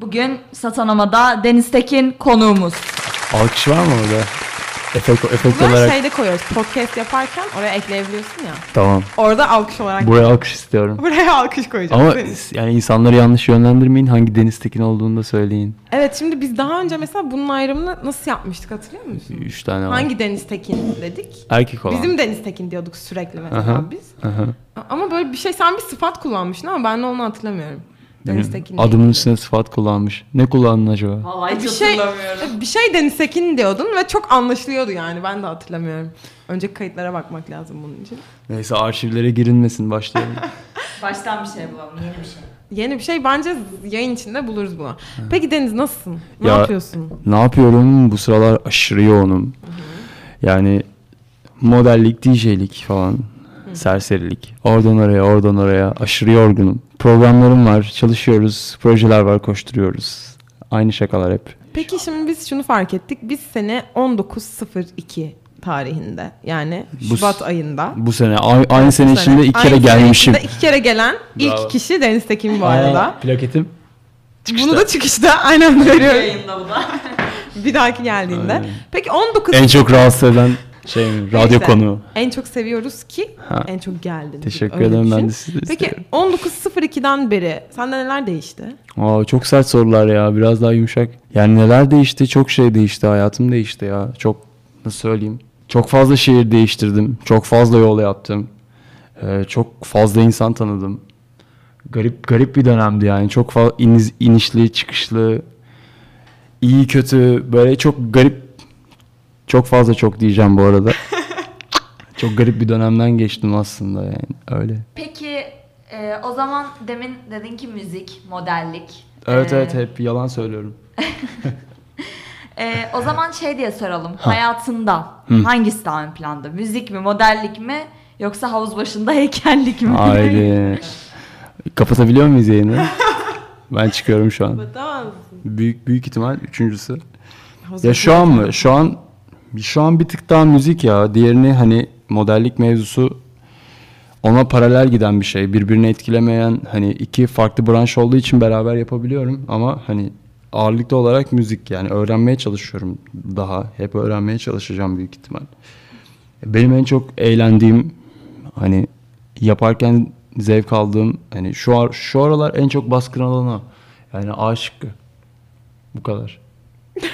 Bugün Satanoma'da Deniz Tekin konuğumuz. Alkış var mı orada? Efekt, efekt Bunları olarak. şeyde koyuyoruz. Podcast yaparken oraya ekleyebiliyorsun ya. Tamam. Orada alkış olarak Buraya alkış istiyorum. buraya alkış koyacağız. Ama senin. yani insanları yanlış yönlendirmeyin. Hangi Deniz Tekin olduğunu da söyleyin. Evet şimdi biz daha önce mesela bunun ayrımını nasıl yapmıştık hatırlıyor musun? Üç tane var. Hangi Deniz Tekin dedik? Erkek olan. Bizim Deniz Tekin diyorduk sürekli mesela Aha. biz. Aha. Ama böyle bir şey sen bir sıfat kullanmıştın ama ben de onu hatırlamıyorum. Deniz Tekin. Adımın üstüne sıfat kullanmış. Ne kullandın acaba? Vallahi bir şey bir şey Deniz Tekin diyordun ve çok anlaşılıyordu yani ben de hatırlamıyorum. Önceki kayıtlara bakmak lazım bunun için. Neyse arşivlere girilmesin başlayalım. Baştan bir şey bulalım, yeni bir şey. Yeni bir şey bence yayın içinde buluruz bunu. Peki Deniz nasılsın? Ne Ya- yapıyorsun? ne yapıyorum? Bu sıralar aşırı yoğunum. Yani modellik, DJ'lik falan. Serserilik. Oradan oraya, oradan oraya. Aşırı yorgunum. Programlarım var, çalışıyoruz. Projeler var, koşturuyoruz. Aynı şakalar hep. Peki şimdi biz şunu fark ettik. Biz sene 19.02 tarihinde yani Bu- Şubat ayında. Bu sene, a- aynı sene içinde iki kere Aynı sene gelmişim. iki kere gelen Bravo. ilk kişi Deniz Tekin bu arada. Plaketim. Bunu da çıkışta aynen veriyorum. Yayında bu da. Bir dahaki geldiğinde. Aynen. Peki 19 En çok rahatsız eden şey? Radyo Neyse. konuğu. En çok seviyoruz ki Ha. en çok geldin. Teşekkür ederim ben düşün. de sizi Peki isterim. 19.02'den beri sende neler değişti? Aa, çok sert sorular ya. Biraz daha yumuşak. Yani neler değişti? Çok şey değişti. Hayatım değişti ya. Çok nasıl söyleyeyim? Çok fazla şehir değiştirdim. Çok fazla yol yaptım. Ee, çok fazla insan tanıdım. Garip garip bir dönemdi yani. Çok fazla iniz, inişli, çıkışlı, iyi kötü böyle çok garip çok fazla çok diyeceğim bu arada. çok garip bir dönemden geçtim aslında yani öyle. Peki e, o zaman demin dedin ki müzik, modellik. Evet E, evet hep yalan söylüyorum. e, o zaman şey diye soralım. Hayatında hangisi daha ön planda? Müzik mi, modellik mi? Yoksa havuz başında heykellik mi? Haydi. Kapatabiliyor muyuz yayını? Ben çıkıyorum şu an. Büyük büyük ihtimal üçüncüsü. Ya şu an mı? Şu an şu an bir tık daha müzik ya. Diğerini hani modellik mevzusu ona paralel giden bir şey. Birbirini etkilemeyen hani iki farklı branş olduğu için beraber yapabiliyorum ama hani ağırlıklı olarak müzik yani öğrenmeye çalışıyorum daha. Hep öğrenmeye çalışacağım büyük ihtimal. Benim en çok eğlendiğim hani yaparken zevk aldığım hani şu ar- şu aralar en çok baskın alanı o. yani A şıkkı. Bu kadar.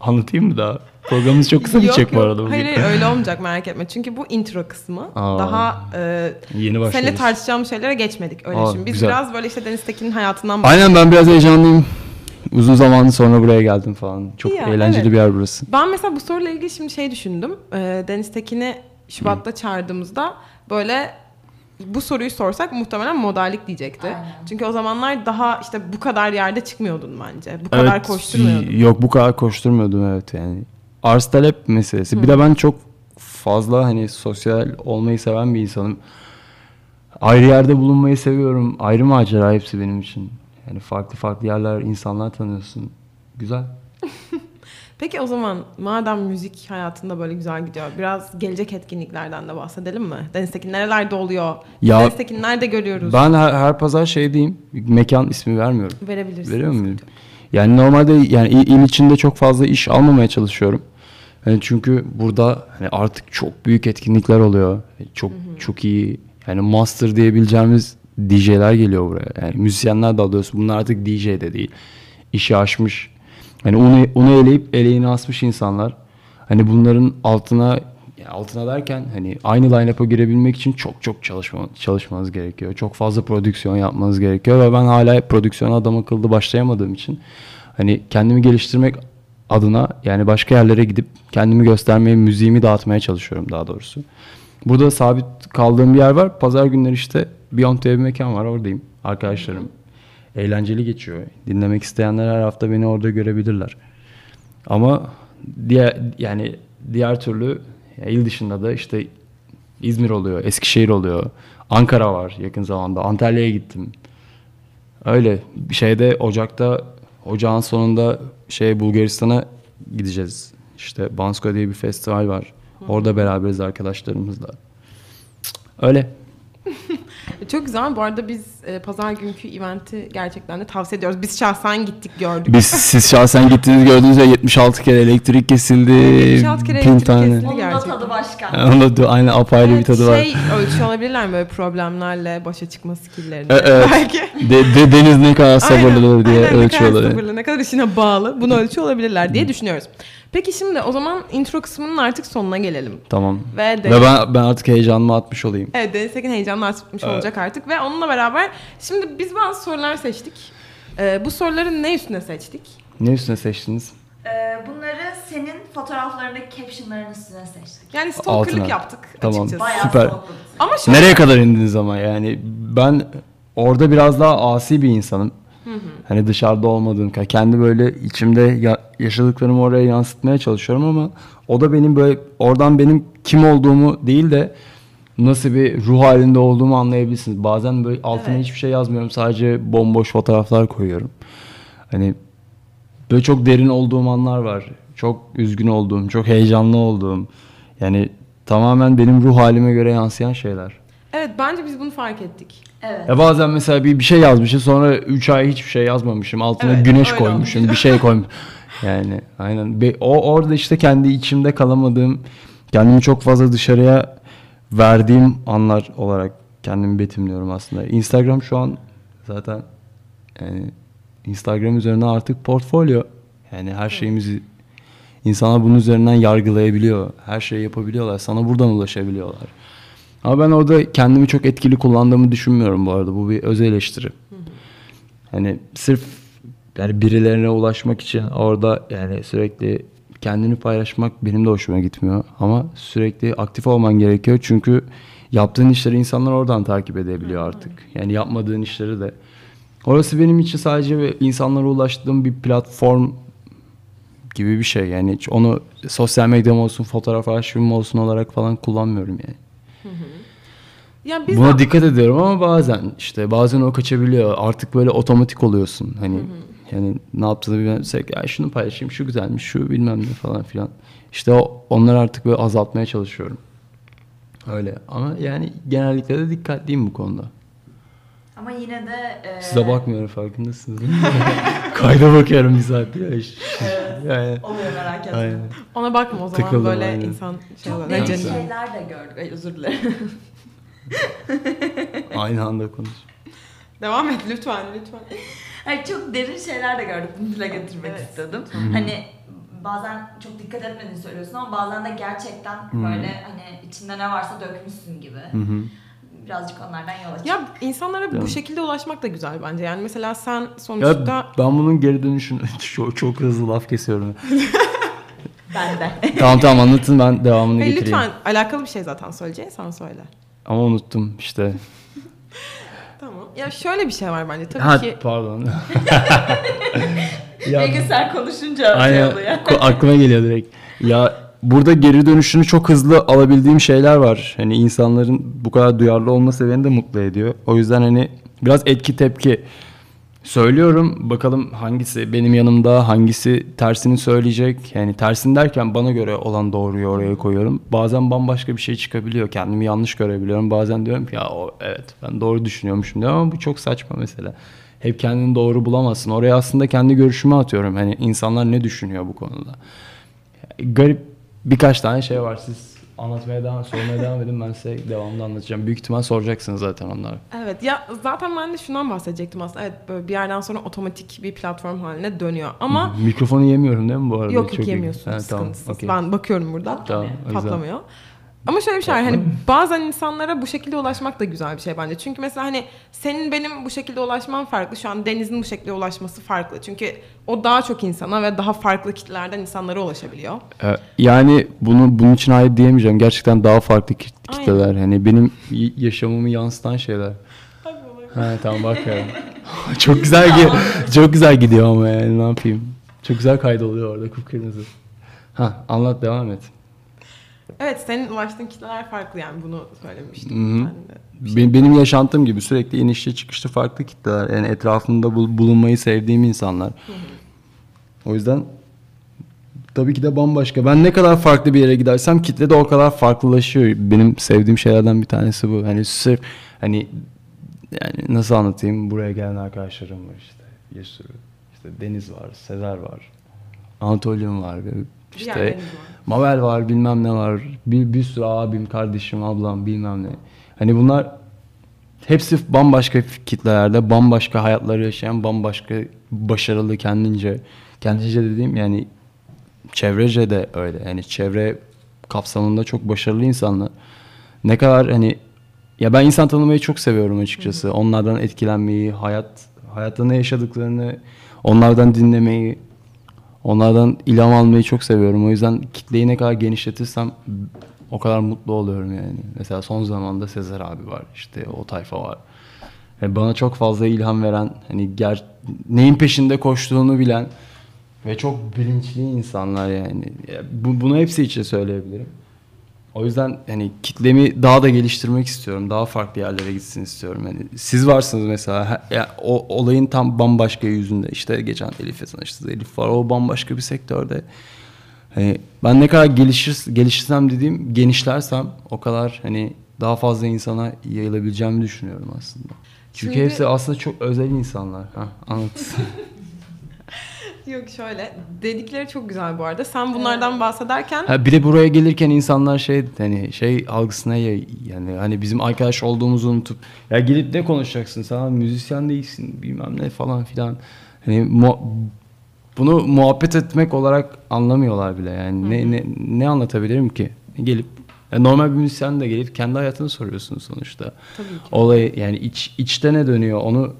Anlatayım mı daha? Programımız çok kısa bitecek bu arada bugün. Hayır hayır öyle olmayacak merak etme. Çünkü bu intro kısmı. Aa. Daha e, Yeni başlıyoruz. seninle tartışacağımız şeylere geçmedik. Öyle Aa, düşün. Biz güzel. biraz böyle işte Deniz Tekin'in hayatından Aynen ben biraz heyecanlıyım. Uzun zaman sonra buraya geldim falan. Çok Ya, eğlenceli evet. bir yer burası. Ben mesela bu soruyla ilgili şimdi şey düşündüm. Ee, Deniz Tekin'i Şubat'ta çağırdığımızda böyle bu soruyu sorsak muhtemelen modellik diyecekti. Aynen. Çünkü o zamanlar daha işte bu kadar yerde çıkmıyordun bence. Bu kadar koşturmuyordun. Yok bu kadar koşturmuyordum evet yani. Arz talep meselesi. Bir de ben çok fazla hani sosyal olmayı seven bir insanım. Ayrı yerde bulunmayı seviyorum. Ayrı macera hepsi benim için. Yani farklı farklı yerler, insanlar tanıyorsun. Güzel. Peki o zaman madem müzik hayatında böyle güzel gidiyor biraz gelecek etkinliklerden de bahsedelim mi? Deniz Tekin nerelerde oluyor? Ya- Deniz Tekin nerede görüyoruz? Ben her, her pazar şey diyeyim. Mekan ismi vermiyorum. Verebilirsin. Veriyor muyum? Yani normalde yani il, il içinde çok fazla iş almamaya çalışıyorum. Yani çünkü burada hani artık çok büyük etkinlikler oluyor. Çok çok iyi yani master diyebileceğimiz DJ'ler geliyor buraya. Yani müzisyenler de alıyorsun. Bunlar artık DJ de değil. İşi aşmış. Hani onu onu eleyip eleğini asmış insanlar. Hani bunların altına altına derken hani aynı line-up'a girebilmek için çok çok çalışma, çalışmanız gerekiyor. Çok fazla prodüksiyon yapmanız gerekiyor ve ben hala prodüksiyona adam akıllı başlayamadığım için hani kendimi geliştirmek adına yani başka yerlere gidip kendimi göstermeye, müziğimi dağıtmaya çalışıyorum daha doğrusu. Burada sabit kaldığım bir yer var. Pazar günleri işte Beyond diye bir mekan var oradayım. Arkadaşlarım. Eğlenceli geçiyor. Dinlemek isteyenler her hafta beni orada görebilirler. Ama diğer yani diğer türlü ya il dışında da işte İzmir oluyor, Eskişehir oluyor, Ankara var yakın zamanda, Antalya'ya gittim. Öyle şeyde Ocak'ta Ocağın sonunda şey Bulgaristan'a gideceğiz. İşte Bansko diye bir festival var. Orada beraberiz arkadaşlarımızla. Öyle. Çok güzel. Bu arada biz e, pazar günkü eventi gerçekten de tavsiye ediyoruz. Biz şahsen gittik gördük. Biz siz şahsen gittiniz gördünüz ya 76 kere elektrik kesildi. 76 kere elektrik tane. kesildi. Onun da Gerçekten. tadı başka. Onda da aynı apayrı bir Evet, tadı var. şey ölçüyor olabilirler mi böyle problemlerle başa çıkma skilllerini? E, evet. Belki. De, de- deniz ne kadar sabırlı olur diye aynen, ne kadar ölçüyorlar. sabırlı, ne kadar işine bağlı. Bunu ölçüyor olabilirler diye düşünüyoruz. Peki şimdi o zaman intro kısmının artık sonuna gelelim. Tamam. Ve, de, Ve ben, ben artık heyecanımı atmış olayım. Evet Deniz Tekin heyecanla artmış Evet. olacak artık. Ve onunla beraber şimdi biz bazı sorular seçtik. Ee, bu soruları ne üstüne seçtik? Ne üstüne seçtiniz? Ee, bunları senin fotoğraflarındaki captionların üstüne seçtik. Yani stalkerlık Altına. yaptık Tamam. açıkçası. Bayağı Süper. Ama şöyle, Nereye kadar indiniz ama yani ben orada biraz daha asi bir insanım. Hani dışarıda olmadığım kendi böyle içimde ya- yaşadıklarımı oraya yansıtmaya çalışıyorum ama o da benim böyle oradan benim kim olduğumu değil de nasıl bir ruh halinde olduğumu anlayabilirsiniz. Bazen böyle altına Evet. hiçbir şey yazmıyorum. Sadece bomboş fotoğraflar koyuyorum. Hani böyle çok derin olduğum anlar var. Çok üzgün olduğum, çok heyecanlı olduğum. Yani tamamen benim ruh halime göre yansıyan şeyler. Evet bence biz bunu fark ettik. Evet. Ya bazen mesela bir, bir şey yazmışım sonra 3 ay hiçbir şey yazmamışım. Altına Evet, güneş öyle koymuşum, bir şey koymuşum. Yani aynen. Be- O orada işte kendi içimde kalamadığım, kendimi çok fazla dışarıya verdiğim anlar olarak kendimi betimliyorum aslında. Instagram şu an zaten yani Instagram üzerinden artık portfolyo. Yani her şeyimizi insanlar bunun üzerinden yargılayabiliyor. Her şeyi yapabiliyorlar. Sana buradan ulaşabiliyorlar. Ama ben orada kendimi çok etkili kullandığımı düşünmüyorum bu arada. Bu bir öz eleştiri. Hani sırf yani birilerine ulaşmak için orada yani sürekli kendini paylaşmak benim de hoşuma gitmiyor. Ama sürekli aktif olman gerekiyor. Çünkü yaptığın işleri insanlar oradan takip edebiliyor artık. Yani yapmadığın işleri de. Orası benim için sadece insanlara ulaştığım bir platform gibi bir şey. Yani hiç onu sosyal medyam olsun, fotoğraf arşivim olsun olarak falan kullanmıyorum yani. Ya biz Buna de- dikkat ediyorum ama bazen işte bazen o kaçabiliyor. Artık böyle otomatik oluyorsun. Hani yani ne yaptığını bilmezsek ya şunu paylaşayım şu güzelmiş şu bilmem ne falan filan. İşte o, onları artık böyle azaltmaya çalışıyorum. Öyle ama yani genellikle de dikkatliyim bu konuda. Ama yine de... e, Size bakmıyorum farkındasınız değil mi? Kayda bakıyorum bir saat ya. Yani, Oluyor merak etme. aynen. ona bakma o zaman Tıkıldım, böyle aynen. insan şey Çok Ne şeyler de gördük. Ay özür dilerim. Aynı anda konuş. Devam et lütfen lütfen. Hayır çok derin şeyler de gördük. Bunu dile getirmek Evet. istedim. Hani bazen çok dikkat etmediğini söylüyorsun ama bazen de gerçekten böyle hani içinde ne varsa dökmüşsün gibi. Hı hı. Birazcık onlardan yola çık. Ya insanlara Değil bu şekilde ulaşmak da güzel bence. Yani mesela sen Ya sonuçta ben bunun geri dönüşünü çok, çok hızlı laf kesiyorum. Ben de. tamam tamam anlatın ben devamını Hayır, getireyim. lütfen alakalı bir şey zaten söyleyeceğin sen söyle. Ama unuttum işte. Tamam. Ya şöyle bir şey var bence tabii Ha ki. pardon. ya, Bilgisayar konuşunca şey aynen oluyor. ko- aklıma geliyor direkt. Ya burada geri dönüşünü çok hızlı alabildiğim şeyler var. Hani insanların bu kadar duyarlı olması beni de mutlu ediyor. O yüzden hani biraz etki tepki söylüyorum. Bakalım hangisi benim yanımda, hangisi tersini söyleyecek. Yani tersini derken bana göre olan doğruyu oraya koyuyorum. Bazen bambaşka bir şey çıkabiliyor. Kendimi yanlış görebiliyorum. Bazen diyorum ki ya o, evet ben doğru düşünüyormuşum diyorum ama bu çok saçma mesela. Hep kendini doğru bulamazsın. Oraya aslında kendi görüşümü atıyorum. Hani insanlar ne düşünüyor bu konuda. Garip birkaç tane şey var. Siz anlatmaya devam, sormaya devam edin. Ben size devamlı anlatacağım. Büyük ihtimal soracaksınız zaten onları. Evet ya zaten ben de şundan bahsedecektim aslında. Evet böyle bir yerden sonra otomatik bir platform haline dönüyor. Ama Mikrofonu yemiyorum değil mi bu arada? yok yok yemiyorsun Ha, tamam, sıkıntısız. okey. Ben bakıyorum burada. Tamam, o yüzden. Ama şöyle bir şey var hani bazen insanlara bu şekilde ulaşmak da güzel bir şey bence. Çünkü mesela hani senin benim bu şekilde ulaşmam farklı. Şu an Deniz'in bu şekilde ulaşması farklı. Çünkü o daha çok insana ve daha farklı kitlelerden insanlara ulaşabiliyor. Ee, Yani bunu bunun için hayır diyemeyeceğim. Gerçekten daha farklı kit- Aynen. kitleler. Hani benim yaşamımı yansıtan şeyler. Ha tamam bakıyorum. çok güzel gi- çok güzel gidiyor ama yani ne yapayım. Çok güzel kaydoluyor orada kıpkırmızı. Ha anlat devam et. Evet senin ulaştığın kitleler farklı yani bunu söylemiştim. Hı. Ben de. Benim, benim yaşantım gibi sürekli inişli çıkışlı farklı kitleler. Yani etrafımda bul- bulunmayı sevdiğim insanlar. O yüzden tabii ki de bambaşka. Ben ne kadar farklı bir yere gidersem kitle de o kadar farklılaşıyor. Benim sevdiğim şeylerden bir tanesi bu. Hani sırf hani yani nasıl anlatayım? Buraya gelen arkadaşlarım var işte. Bir sürü. İşte Deniz var, Sezer var. Anatolium var. İşte deniz var. Bilmem ne var. Bir, bir sürü abim, kardeşim, ablam bilmem ne. Hani bunlar hepsi bambaşka kitlelerde, bambaşka hayatları yaşayan, bambaşka başarılı kendince. Kendince dediğim yani çevrece de öyle. Yani çevre kapsamında çok başarılı insanlar. Ne kadar hani ya ben insan tanımayı çok seviyorum açıkçası. Onlardan etkilenmeyi, hayat hayatta ne yaşadıklarını onlardan dinlemeyi, onlardan ilham almayı çok seviyorum. O yüzden kitleyi ne kadar genişletirsem o kadar mutlu oluyorum yani. Mesela son zamanda Sezer abi var. işte o tayfa var. Yani bana çok fazla ilham veren, hani ger neyin peşinde koştuğunu bilen ve çok bilinçli insanlar yani. Ya Bu, bunu hepsi için söyleyebilirim. O yüzden hani kitlemi daha da geliştirmek istiyorum. Daha farklı yerlere gitsin istiyorum. Yani siz varsınız mesela. Ya o olayın tam bambaşka yüzünde. İşte geçen Elif'le tanıştınız. Elif var. O bambaşka bir sektörde. Hani ben ne kadar gelişir, gelişirsem dediğim genişlersem o kadar hani daha fazla insana yayılabileceğimi düşünüyorum aslında. Çünkü Şimdi- hepsi aslında çok özel insanlar. Ha, anlat. Yok şöyle. Dedikleri çok güzel bu arada. Sen bunlardan bahsederken Ha bir de buraya gelirken insanlar şey hani şey algısına ya- yani hani bizim arkadaş olduğumuzu unutup ya gelip ne konuşacaksın sen müzisyen değilsin bilmem ne falan filan. Hani mu- bunu muhabbet etmek olarak anlamıyorlar bile yani ne, ne ne anlatabilirim ki gelip ya normal bir müzisyen de gelip kendi hayatını soruyorsun sonuçta. Tabii ki. Olay yani iç içte ne dönüyor onu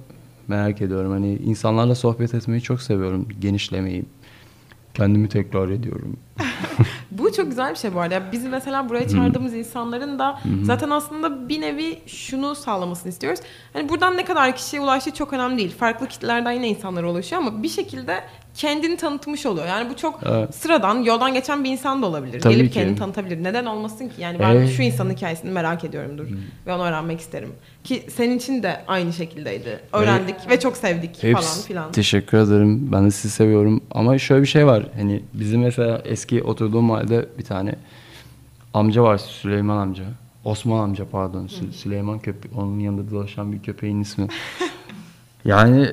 merak ediyorum. Hani insanlarla sohbet etmeyi çok seviyorum. Genişlemeyi. Kendimi tekrar ediyorum. Bu çok güzel bir şey bu arada. Ya Bizi mesela buraya çağırdığımız insanların da zaten aslında bir nevi şunu sağlamasını istiyoruz. Hani buradan ne kadar kişiye ulaştığı çok önemli değil. Farklı kitlelerden yine insanlar ulaşıyor ama bir şekilde kendini tanıtmış oluyor. Yani bu çok Evet. sıradan, yoldan geçen bir insan da olabilir. Tabii Gelip ki. kendini tanıtabilir. Neden olmasın ki? Yani ben Evet. şu insanın hikayesini merak ediyorumdur ve onu öğrenmek isterim. Ki senin için de aynı şekildeydi. Öğrendik ve çok sevdik falan Hepsi, filan. Teşekkür ederim. Ben de sizi seviyorum. Ama şöyle bir şey var. Hani bizim mesela eski oturduğum mahallede bir tane amca var. Süleyman amca. Osman amca pardon. Sü- Süleyman köpek. Onun yanında dolaşan bir köpeğin ismi. yani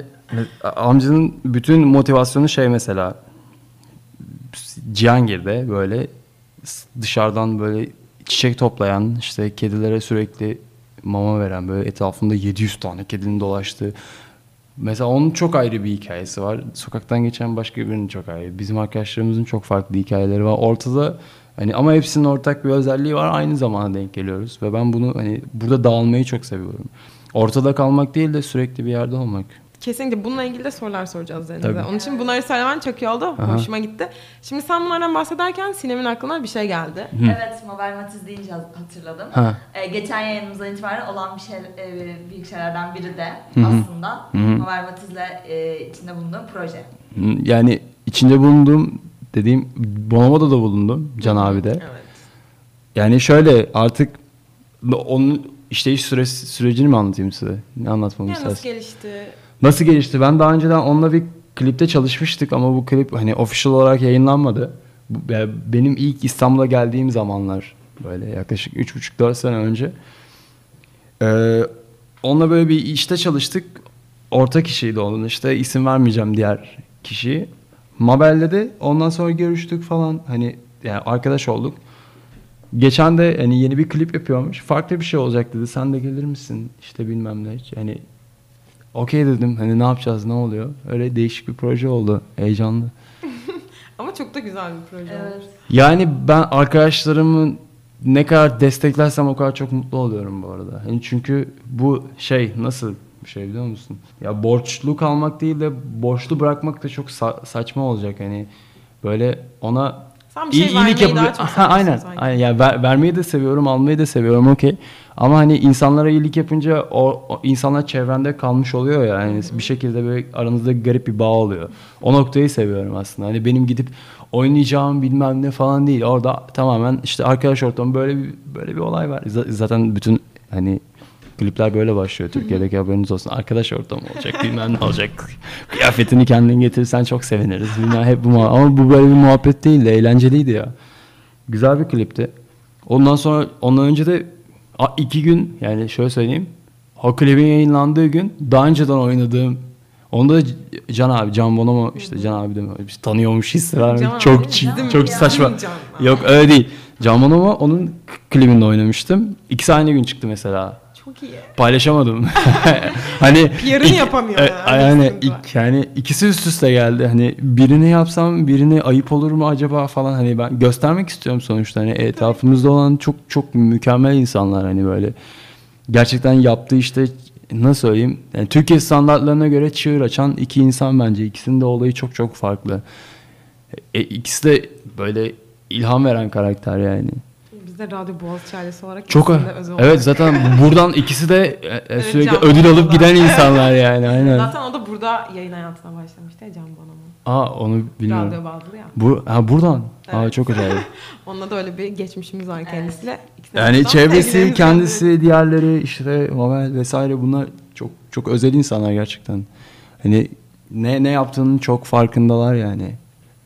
amcanın bütün motivasyonu şey mesela Cihangir'de böyle dışarıdan böyle çiçek toplayan işte kedilere sürekli mama veren böyle etrafında 700 tane kedinin dolaştığı Mesela onun çok ayrı bir hikayesi var. Sokaktan geçen başka birinin çok ayrı. Bizim arkadaşlarımızın çok farklı hikayeleri var. Ortada hani ama hepsinin ortak bir özelliği var. Aynı zamana denk geliyoruz ve ben bunu hani burada dağılmayı çok seviyorum. Ortada kalmak değil de sürekli bir yerde olmak. Kesinlikle bununla ilgili de sorular soracağız. Tabii. Onun için bunları söylemen çok iyi oldu. Aha. Hoşuma gitti. Şimdi sen bunlardan bahsederken Sinem'in aklına bir şey geldi. Evet, Mabel Matiz deyince hatırladım. Ha. Ee, geçen yayınımızdan itibaren olan bir şey, e, büyük şeylerden biri de Hı hı. aslında Hı hı. Mabel Matiz'le e, içinde bulunduğum proje. Yani içinde bulunduğum dediğim Bonomo'da da bulundum Can abi de. Evet. Yani şöyle artık onun işleyiş süresi, sürecini mi anlatayım size? Ne anlatmamı Ya nasıl gelişti? Nasıl gelişti? Ben daha önceden onunla bir klipte çalışmıştık ama bu klip hani official olarak yayınlanmadı. Benim ilk İstanbul'a geldiğim zamanlar böyle yaklaşık 3,5-4 sene önce. Ee, onunla böyle bir işte çalıştık. Ortak kişiydi onun işte isim vermeyeceğim diğer kişiyi. Mabel'le de ondan sonra görüştük falan hani yani arkadaş olduk. Geçen de hani yeni bir klip yapıyormuş. Farklı bir şey olacak dedi. Sen de gelir misin? İşte bilmem ne. Yani okey dedim. Hani ne yapacağız? Ne oluyor? Öyle değişik bir proje oldu. Heyecanlı. Ama çok da güzel bir proje Evet. olmuş. Yani ben arkadaşlarımı ne kadar desteklersem o kadar çok mutlu oluyorum bu arada. Hani çünkü bu şey nasıl bir şey biliyor musun? Ya borçlu kalmak değil de borçlu bırakmak da çok sa- saçma olacak hani böyle ona Sen bir şey vermeyi yapıp- daha çok Ha, aynen. sanki. aynen. Yani ver- vermeyi de seviyorum, almayı da seviyorum okey. Ama hani insanlara iyilik yapınca o, o insanlar çevrende kalmış oluyor ya. Yani bir şekilde böyle aranızda garip bir bağ oluyor. O noktayı seviyorum aslında. Hani benim gidip oynayacağım bilmem ne falan değil. Orada tamamen işte arkadaş ortamı böyle bir böyle bir olay var. Z- zaten bütün hani Klipler böyle başlıyor Türkiye'deki haberiniz olsun. Arkadaş ortamı olacak bilmem ne olacak. Kıyafetini kendin getirirsen çok seviniriz. Bilmem hep bu muha- Ama bu böyle bir muhabbet değil de eğlenceliydi ya. Güzel bir klipti. Ondan sonra ondan önce de iki gün yani şöyle söyleyeyim. Klibin yayınlandığı gün daha önceden oynadığım Onda da Can abi, Can Bonomo işte Can abi de mi? Biz tanıyormuş abi Çok çi- çok ya. saçma. Yok öyle değil. Can Bonomo onun klibinde oynamıştım. İkisi aynı gün çıktı mesela. Çok iyi. Paylaşamadım. hani PR'ını yapamıyor e, yani. İk- yani ikisi üst üste geldi. Hani birini yapsam birini ayıp olur mu acaba falan hani ben göstermek istiyorum sonuçta. Hani etrafımızda olan çok çok mükemmel insanlar hani böyle. Gerçekten yaptığı işte nasıl söyleyeyim? Yani Türkiye standartlarına göre çığır açan iki insan bence. İkisinin de olayı çok çok farklı. E, ikisi de böyle ilham veren karakter yani. De Radyo Boğaziçi ailesi olarak Çok özel evet olarak- zaten buradan ikisi de e, e, sürekli ödül alıp giden insanlar yani aynen. Zaten o da burada yayın hayatına başlamıştı ya Can Bonomo. Aa onu bilmiyorum. Radyo bazlı ya. Bu ha buradan. Aa Evet. çok acayip. Onunla da öyle bir geçmişimiz var kendisiyle. İkisine yani çevresi, kendisi, diğerleri işte Mabel vesaire bunlar çok çok özel insanlar gerçekten. Hani ne ne yaptığının çok farkındalar yani.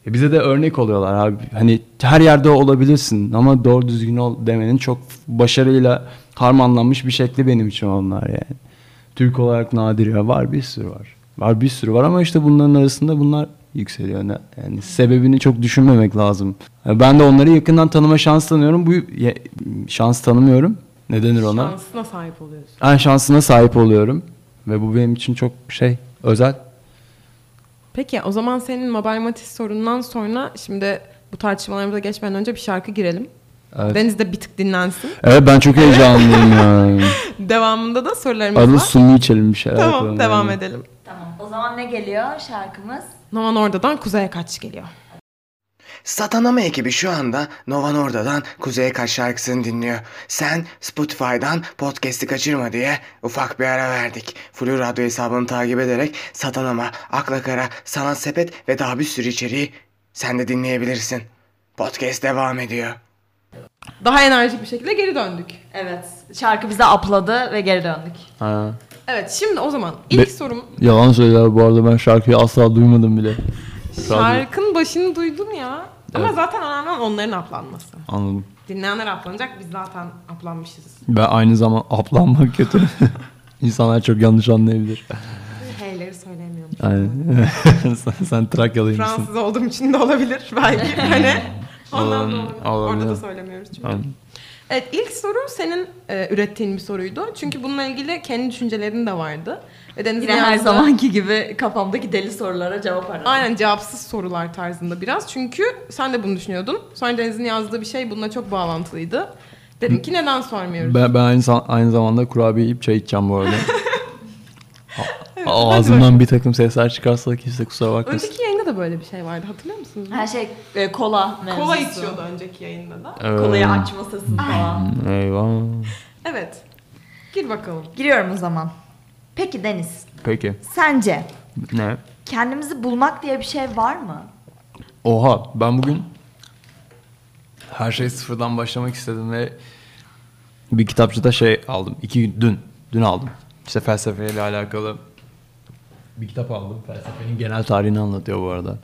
E bize de örnek oluyorlar abi. Hani her yerde olabilirsin ama doğru düzgün ol demenin çok başarıyla harmanlanmış bir şekli benim için onlar yani. Türk olarak nadir ya var bir sürü var. Var bir sürü var ama işte bunların arasında bunlar yükseliyor. Yani sebebini çok düşünmemek lazım. Yani Ben de onları yakından tanıma şans tanıyorum. Bu şans tanımıyorum. Ne denir ona? Şansına sahip oluyorsun. En şansına sahip oluyorum ve bu benim için çok şey özel. Peki o zaman senin Mabel Matiz sorundan sonra şimdi bu tartışmalarımıza geçmeden önce bir şarkı girelim. Evet. Deniz de bir tık dinlensin. Evet ben çok heyecanlıyım ya. Devamında da sorularımız Arada var. sumu içelim bir şeyler Tamam yapalım devam yani. edelim. Tamam. O zaman ne geliyor şarkımız? Novan Orda'dan Kuzey'e kaç geliyor. Satanama ekibi şu anda Nova Norda'dan Kuzey Kaç şarkısını dinliyor. Sen Spotify'dan podcast'i kaçırma diye ufak bir ara verdik. Flu Radyo hesabını takip ederek Satanama, Akla Kara, Sanat Sepet ve daha bir sürü içeriği sen de dinleyebilirsin. Podcast devam ediyor. Daha enerjik bir şekilde geri döndük. Evet. Şarkı bize apladı ve geri döndük. Ha. Evet şimdi o zaman ilk Be- sorum Yalan söyler bu arada ben şarkıyı asla duymadım bile. şarkının başını duydum ya. Ama Evet. zaten önemli onların aplanması. Anladım. Dinleyenler aplanacak biz zaten aplanmışız. Ben aynı zaman aplanmak kötü. İnsanlar çok yanlış anlayabilir. H'leri söyleyemiyorum. Aynen. sen, sen Trakyalıymışsın. Fransız olduğum için de olabilir belki. hani ondan olabilir. Orada da söylemiyoruz çünkü. Aynen. Evet ilk soru senin e, ürettiğin bir soruydu. Çünkü bununla ilgili kendi düşüncelerin de vardı. Ve Deniz'in Yine her zamanki gibi kafamdaki deli sorulara cevap aradım. Aynen cevapsız sorular tarzında biraz. Çünkü sen de bunu düşünüyordun. Sonra Deniz'in yazdığı bir şey bununla çok bağlantılıydı. Dedim ki neden sormuyoruz? Ben, ben aynı, aynı zamanda kurabiye yiyip çay içeceğim bu arada. Ağzımdan bir takım sesler çıkarsa kimse kusura bakmasın. Önceki yayında da böyle bir şey vardı hatırlıyor musunuz? Her şey e, kola mevzusu. Kola içiyordu önceki yayında da. Ee, Kolayı açma sesini falan. Eyvah. Evet. Gir bakalım. Giriyorum o zaman. Peki Deniz, Peki. sence Ne? kendimizi bulmak diye bir şey var mı? Oha ben bugün her şey sıfırdan başlamak istedim ve bir kitapçıda şey aldım. İki gün dün. Dün aldım. İşte felsefeyle alakalı bir kitap aldım. Felsefenin genel tarihini anlatıyor bu arada.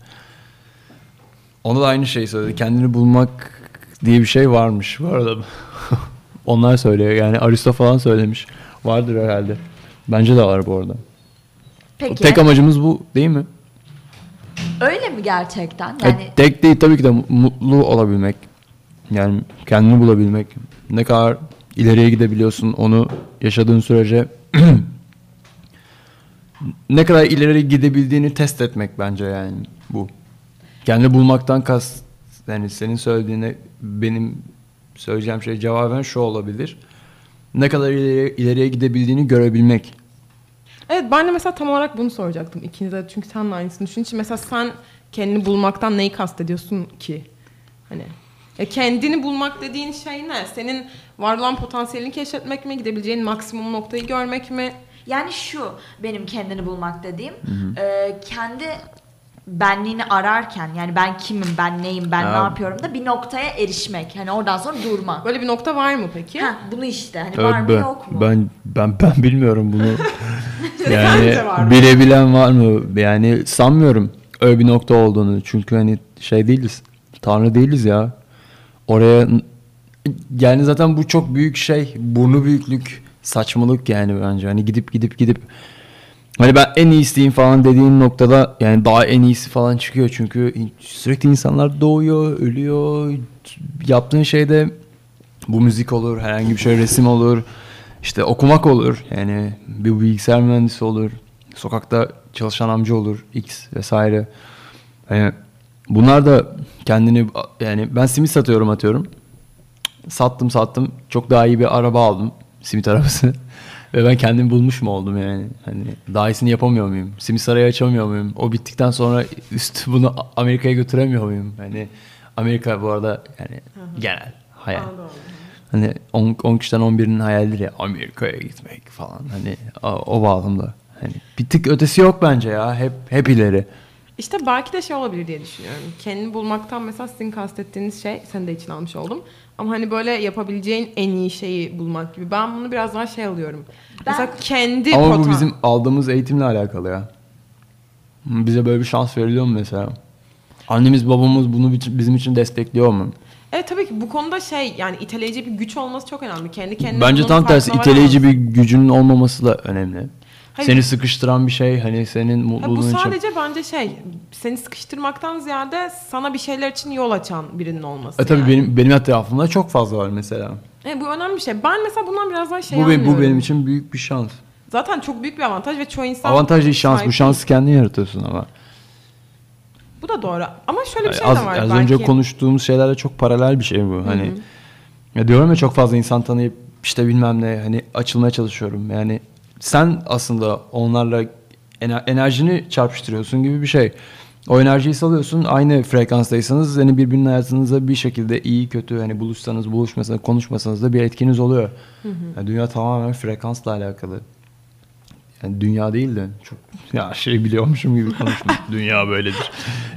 Onda da aynı şeyi söyledi. Kendini bulmak diye bir şey varmış bu arada. Onlar söylüyor. Yani Aristo falan söylemiş. Vardır herhalde. Bence de var bu arada. Peki. Tek amacımız bu değil mi? Öyle mi gerçekten? Yani... Yani tek değil tabii ki de mu- mutlu olabilmek. Yani kendini bulabilmek. Ne kadar ileriye gidebiliyorsun onu yaşadığın sürece ne kadar ileri gidebildiğini test etmek bence yani bu. Kendini bulmaktan kas yani senin söylediğine benim söyleyeceğim şey cevaben şu olabilir. Ne kadar ileriye, ileriye gidebildiğini görebilmek. Evet ben de mesela tam olarak bunu soracaktım ikinize de. Çünkü sen de aynısını düşün. Şimdi mesela sen kendini bulmaktan neyi kastediyorsun ki? Hani e, kendini bulmak dediğin şey ne? Senin var olan potansiyelini keşfetmek mi? Gidebileceğin maksimum noktayı görmek mi? yani şu benim kendini bulmak dediğim. e, kendi benliğini ararken yani ben kimim, ben neyim, ben ne Ya. yapıyorum da bir noktaya erişmek. Hani oradan sonra durmak. Böyle bir nokta var mı peki? Ha, bunu işte hani Evet, var mı ben, yok mu? Ben ben ben bilmiyorum bunu. yani Sence var mı? bilebilen var mı? Yani sanmıyorum öyle bir nokta olduğunu. Çünkü hani şey değiliz. Tanrı değiliz ya. Oraya yani zaten bu çok büyük şey. Burnu büyüklük, saçmalık yani bence. Hani gidip gidip gidip Hani ben en iyisiyim falan dediğin noktada yani daha en iyisi falan çıkıyor. Çünkü sürekli insanlar doğuyor, ölüyor. Yaptığın şeyde bu müzik olur, herhangi bir şey resim olur. işte okumak olur. Yani bir bilgisayar mühendisi olur. Sokakta çalışan amca olur. X vesaire. Yani bunlar da kendini yani ben simit satıyorum atıyorum. Sattım sattım. Çok daha iyi bir araba aldım. Simit arabası. Ve ben kendimi bulmuş mu oldum yani? Hani daha iyisini yapamıyor muyum? Simit sarayı açamıyor muyum? O bittikten sonra üst bunu Amerika'ya götüremiyor muyum? Hani Amerika bu arada yani genel hayal. Anladım. Hani 10, 10 kişiden 11'inin hayalidir ya Amerika'ya gitmek falan. Hani o, o bağlamda. Hani bir tık ötesi yok bence ya. Hep hep ileri. İşte belki de şey olabilir diye düşünüyorum. Kendini bulmaktan mesela sizin kastettiğiniz şey, sen de için almış oldum. Ama hani böyle yapabileceğin en iyi şeyi bulmak gibi. Ben bunu biraz daha şey alıyorum. Ben- Mesela kendi Ama bu potan- bizim aldığımız eğitimle alakalı ya. Bize böyle bir şans veriliyor mu mesela? Annemiz babamız bunu bizim için destekliyor mu? Evet tabii ki bu konuda şey yani iteleyici bir güç olması çok önemli. Kendi kendine Bence tam tersi iteleyici bir gücünün olmaması da önemli. Hayır. Seni sıkıştıran bir şey hani senin bu mutluluğun için. sadece bence şey seni sıkıştırmaktan ziyade sana bir şeyler için yol açan birinin olması. E tabii yani. benim benim etrafımda çok fazla var mesela. E, bu önemli bir şey. Ben mesela bundan biraz daha şey bu, be- bu anlıyorum. benim için büyük bir şans. Zaten çok büyük bir avantaj ve çoğu insan Avantaj değil şans. sahip Bu şansı kendin yaratıyorsun ama. Bu da doğru. Ama şöyle bir şey az, de var az belki. önce konuştuğumuz şeylerle çok paralel bir şey bu. Hani ya diyorum ya çok fazla insan tanıyıp işte bilmem ne hani açılmaya çalışıyorum. Yani sen aslında onlarla ener- enerjini çarpıştırıyorsun gibi bir şey. O enerjiyi salıyorsun. Aynı frekanstaysanız hani birbirinin hayatınıza bir şekilde iyi kötü hani buluşsanız buluşmasanız konuşmasanız da bir etkiniz oluyor. Yani dünya tamamen frekansla alakalı. Yani dünya değil de çok ya şey biliyormuşum gibi konuştum. dünya böyledir.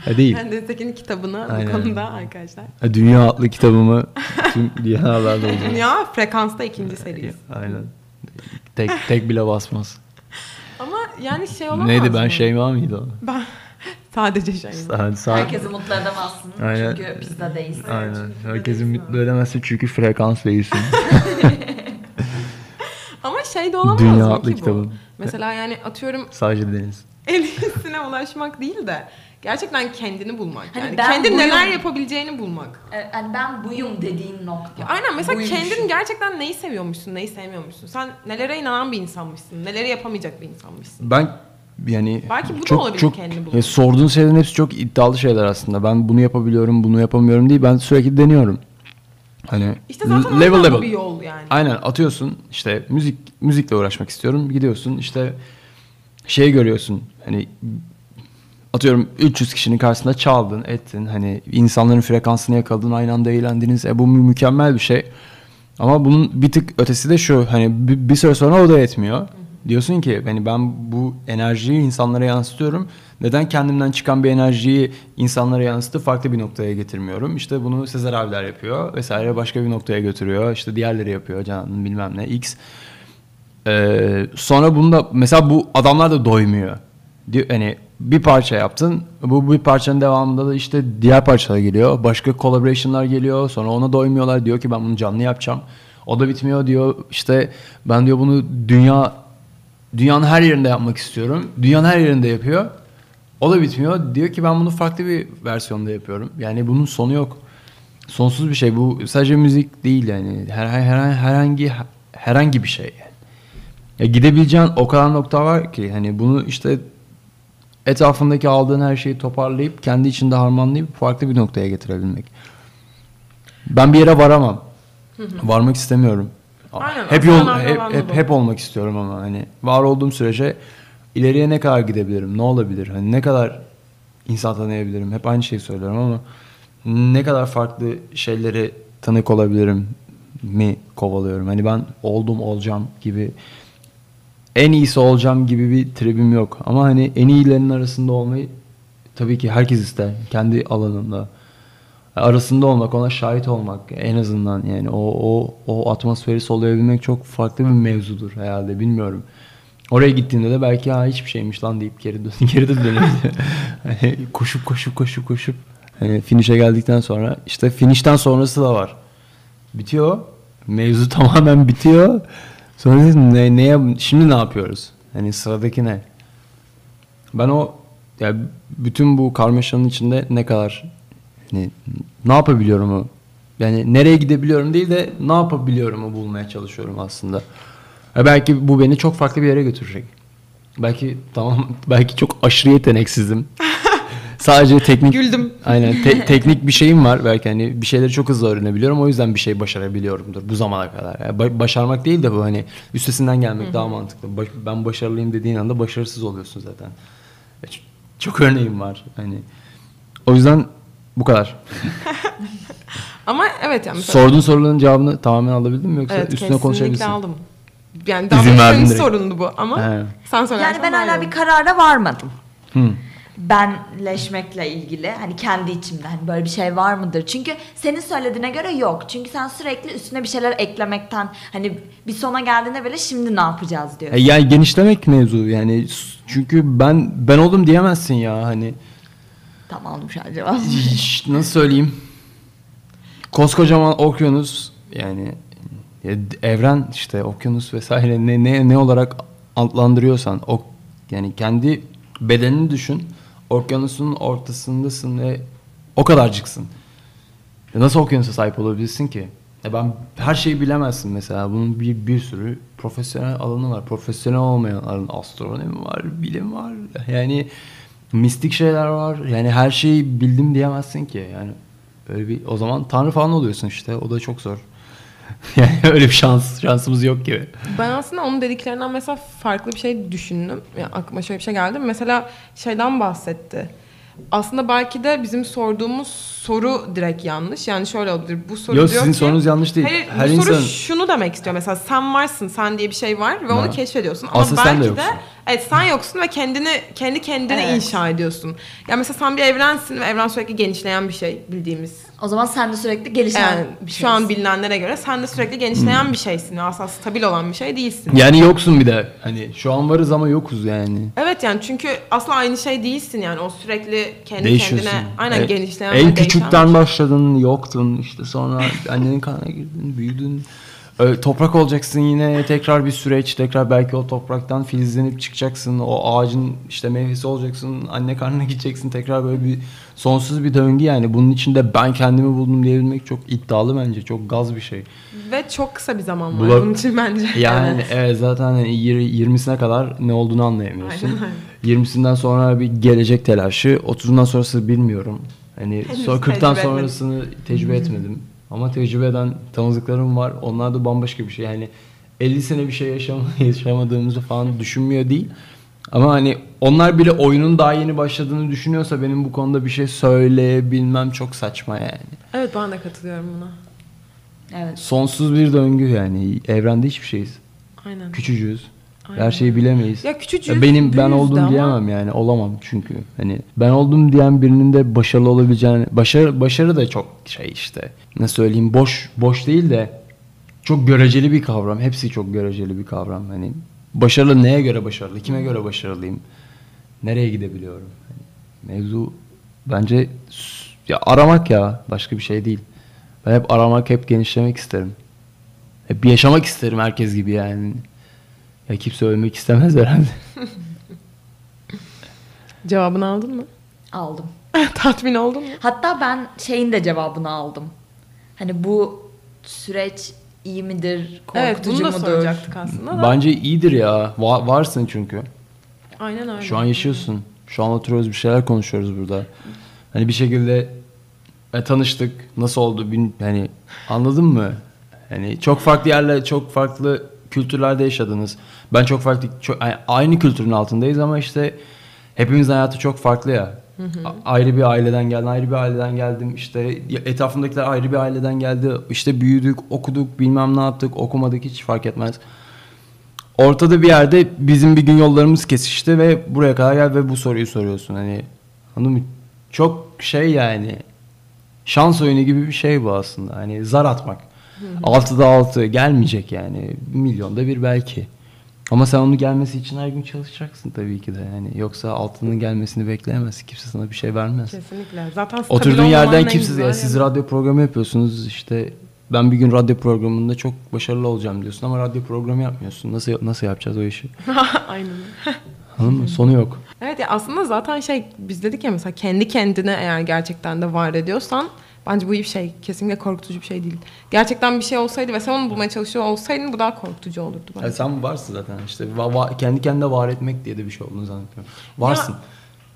Ya değil. Ben Tekin'in kitabını Aynen. bu konuda arkadaşlar. Ha, Dünya adlı kitabımı tüm dünyalarda olacak. Dünya frekansta ikinci serisi. Aynen. Tek tek bile basmaz. Ama yani şey olamaz Neydi ben mı? Şeyma mıydı o? Ben sadece şey. Hadi sağ. Herkesi mutlu edemezsin Aynen. çünkü pizza değilsin. Aynen. Herkesi mutlu edemezsin çünkü frekans değilsin. Ama şey de olamaz Dünya mı ki bu? kitabım. Mesela yani atıyorum Sadece deniz. en iyisine ulaşmak değil de gerçekten kendini bulmak. Hani yani ben kendi buyum. neler yapabileceğini bulmak. E, Yani ben buyum dediğin nokta. Aynen mesela Buymuşum. kendin gerçekten neyi seviyormuşsun, neyi sevmiyormuşsun. Sen nelere inanan bir insanmışsın, neleri yapamayacak bir insanmışsın. Ben yani Belki bu da çok, olabilir çok, kendini bulmak. ya sorduğun şeylerin hepsi çok iddialı şeyler aslında. Ben bunu yapabiliyorum, bunu yapamıyorum değil. Ben sürekli deniyorum. Hani İşte zaten level level. bir yol yani. Aynen atıyorsun işte müzik müzikle uğraşmak istiyorum. Gidiyorsun işte şey görüyorsun hani atıyorum 300 kişinin karşısında çaldın ettin hani insanların frekansını yakaladın aynı anda eğlendiniz. E bu mü- mükemmel bir şey. Ama bunun bir tık ötesi de şu hani bir, bir süre sonra o da yetmiyor. Diyorsun ki hani ben bu enerjiyi insanlara yansıtıyorum. Neden kendimden çıkan bir enerjiyi insanlara yansıtıp farklı bir noktaya getirmiyorum? İşte bunu Sezer abiler yapıyor vesaire başka bir noktaya götürüyor. İşte diğerleri yapıyor Can bilmem ne X. Ee, sonra bunda mesela bu adamlar da doymuyor. Diyor, hani bir parça yaptın. Bu bir parçanın devamında da işte diğer parçalar geliyor. Başka collaboration'lar geliyor. Sonra ona doymuyorlar. Diyor ki ben bunu canlı yapacağım. O da bitmiyor diyor. İşte ben diyor bunu dünya dünyanın her yerinde yapmak istiyorum. Dünyanın her yerinde yapıyor. O da bitmiyor. Diyor ki ben bunu farklı bir versiyonda yapıyorum. Yani bunun sonu yok. Sonsuz bir şey. Bu sadece müzik değil yani. Her, her, her- herhangi herhangi bir şey yani. Ya gidebileceğin o kadar nokta var ki hani bunu işte etrafındaki aldığın her şeyi toparlayıp kendi içinde harmanlayıp farklı bir noktaya getirebilmek. Ben bir yere varamam. Varmak istemiyorum. Aynen, hep yol hep, hep, hep olmak istiyorum ama hani var olduğum sürece ileriye ne kadar gidebilirim? Ne olabilir? Hani ne kadar insan tanıyabilirim? Hep aynı şeyi söylüyorum ama ne kadar farklı şeyleri tanık olabilirim mi kovalıyorum. Hani ben oldum olacağım gibi en iyisi olacağım gibi bir tribim yok. Ama hani en iyilerin arasında olmayı Tabii ki herkes ister kendi alanında. Arasında olmak, ona şahit olmak en azından yani o o o atmosferi soluyabilmek çok farklı bir mevzudur herhalde bilmiyorum. Oraya gittiğinde de belki ha hiçbir şeymiş lan deyip geri dön geri de dönebilir. Hani koşup koşup koşup koşup hani finish'e geldikten sonra işte finish'ten sonrası da var. Bitiyor. Mevzu tamamen bitiyor. Sonra dedim, ne, neye, şimdi ne yapıyoruz? Hani sıradaki ne? Ben o ya bütün bu karmaşanın içinde ne kadar hani, ne yapabiliyorum o? Yani nereye gidebiliyorum değil de ne yapabiliyorum o bulmaya çalışıyorum aslında. Ya belki bu beni çok farklı bir yere götürecek. Belki tamam belki çok aşırı yeteneksizim. Sadece teknik Güldüm. Aynen te- teknik bir şeyim var belki hani bir şeyleri çok hızlı öğrenebiliyorum o yüzden bir şey başarabiliyorumdur bu zamana kadar. Yani ba- başarmak değil de bu hani üstesinden gelmek daha mantıklı. Baş- ben başarılıyım dediğin anda başarısız oluyorsun zaten. E, ç- Çok örneğim var hani. O yüzden bu kadar. Ama evet yani mesela, Sorduğun soruların cevabını tamamen alabildin mi yoksa evet, üstüne konuşabilirsin? aldım. Yani daha İzin senin direkt. sorundu bu ama He. sen söylersen Yani ben hala bir karara varmadım. Hı. Benleşmekle ilgili hani kendi içimde hani böyle bir şey var mıdır? Çünkü senin söylediğine göre yok. Çünkü sen sürekli üstüne bir şeyler eklemekten hani bir sona geldiğinde böyle şimdi ne yapacağız diyor. E, yani genişlemek mevzu yani çünkü ben ben oldum diyemezsin ya hani an cevap. Şş, nasıl söyleyeyim? Koskocaman okyanus yani ya d- evren işte okyanus vesaire ne ne ne olarak adlandırıyorsan o yani kendi bedenini düşün. Okyanusun ortasındasın ve o kadarcıksın. Ya nasıl okyanusa sahip olabilirsin ki? Ya ben her şeyi bilemezsin mesela. Bunun bir bir sürü profesyonel alanı var. Profesyonel olmayan alan astronomi var, bilim var. Yani mistik şeyler var. Yani her şeyi bildim diyemezsin ki. Yani öyle bir o zaman tanrı falan oluyorsun işte. O da çok zor. yani öyle bir şans şansımız yok gibi. Ben aslında onun dediklerinden mesela farklı bir şey düşündüm. Yani aklıma şöyle bir şey geldi. Mesela şeyden bahsetti. Aslında belki de bizim sorduğumuz soru direkt yanlış. Yani şöyle olabilir. Bu soru Yok diyor sizin ki, sorunuz yanlış değil. Hayır, Her bu soru insan şunu demek istiyor. Mesela sen varsın, sen diye bir şey var ve Ha. onu keşfediyorsun. Ama Aslında sen de belki de, yoksun. evet sen yoksun ve kendini kendi kendine Evet. inşa ediyorsun. Yani mesela sen bir evrensin ve evren sürekli genişleyen bir şey bildiğimiz. O zaman sen de sürekli gelişen Yani bir şu an şeysin. bilinenlere göre sen de sürekli genişleyen bir şeysin. Aslında stabil olan bir şey değilsin. yani yoksun bir de. Hani şu an varız ama yokuz yani. Evet yani çünkü asla aynı şey değilsin yani o sürekli kendi Değişiyorsun. kendine aynen E, genişleyen En küçükten şey. başladın, yoktun. işte sonra annenin karnına girdin, büyüdün. Toprak olacaksın yine tekrar bir süreç. Tekrar belki o topraktan filizlenip çıkacaksın. O ağacın işte meyvesi olacaksın. Anne karnına gideceksin. Tekrar böyle bir sonsuz bir döngü yani. Bunun içinde ben kendimi buldum diyebilmek çok iddialı bence. Çok gaz bir şey. Ve çok kısa bir zaman var Bula- bunun için bence. Yani evet, zaten hani yir- 20'sine kadar ne olduğunu anlayamıyorsun. Aynen 20'sinden sonra bir gelecek telaşı, 30'undan sonrası bilmiyorum. Hani Henüz sonra 40'tan tecrübe etmedim. sonrasını tecrübe etmedim. Ama tecrübe eden tanıdıklarım var. Onlar da bambaşka bir şey. Yani 50 sene bir şey yaşam yaşamadığımızı falan düşünmüyor değil. Ama hani onlar bile oyunun daha yeni başladığını düşünüyorsa benim bu konuda bir şey söyleyebilmem çok saçma yani. Evet ben de katılıyorum buna. Evet. Sonsuz bir döngü yani. Evrende hiçbir şeyiz. Aynen. Küçücüğüz. Aynen. Her şeyi bilemeyiz. Ya küçücük Ya benim ben oldum ama- diyemem yani olamam çünkü. Hani ben oldum diyen birinin de başarılı olabileceğini başarı başarı da çok şey işte ne söyleyeyim boş boş değil de çok göreceli bir kavram. Hepsi çok göreceli bir kavram. Hani başarılı neye göre başarılı kime göre başarılıyım nereye gidebiliyorum? Hani mevzu bence ya aramak ya başka bir şey değil. Ben hep aramak hep genişlemek isterim. Hep yaşamak isterim herkes gibi yani ya kimse ölmek istemez herhalde Cevabını aldın mı? Aldım. Tatmin oldun mu? Hatta ben şeyin de cevabını aldım. Hani bu süreç iyi midir, Evet korkutucu bunu da mudur? soracaktık aslında da. Bence iyidir ya. Va- varsın çünkü. Aynen öyle. Şu an yaşıyorsun. Şu an oturuyoruz bir şeyler konuşuyoruz burada. Hani bir şekilde e, tanıştık. Nasıl oldu? Bin, hani anladın mı? Hani çok farklı yerler, çok farklı kültürlerde yaşadınız. Ben çok farklı, çok, yani aynı kültürün altındayız ama işte hepimizin hayatı çok farklı ya. A- ayrı bir aileden geldim, ayrı bir aileden geldim. İşte etrafımdakiler ayrı bir aileden geldi. İşte büyüdük, okuduk, bilmem ne yaptık, okumadık hiç fark etmez. Ortada bir yerde bizim bir gün yollarımız kesişti ve buraya kadar gel ve bu soruyu soruyorsun. Hani Anladın mı? Çok şey yani şans oyunu gibi bir şey bu aslında. Hani zar atmak. 6'da 6 gelmeyecek yani. Milyonda bir belki. Ama sen onun gelmesi için her gün çalışacaksın tabii ki de. Yani yoksa altının gelmesini bekleyemezsin. Kimse sana bir şey vermez. Kesinlikle. Zaten Oturduğun yerden en kimse ya siz radyo programı yapıyorsunuz işte ben bir gün radyo programında çok başarılı olacağım diyorsun ama radyo programı yapmıyorsun. Nasıl nasıl yapacağız o işi? Aynen. Anladın mı? Sonu yok. Evet ya aslında zaten şey biz dedik ya mesela kendi kendine eğer gerçekten de var ediyorsan bence bu iyi bir şey. Kesinlikle korkutucu bir şey değil. Gerçekten bir şey olsaydı ve sen onu bulmaya çalışıyor olsaydın bu daha korkutucu olurdu bence. Yani sen varsın zaten işte va- va- kendi kendine var etmek diye de bir şey olduğunu zannetmiyorum. Varsın.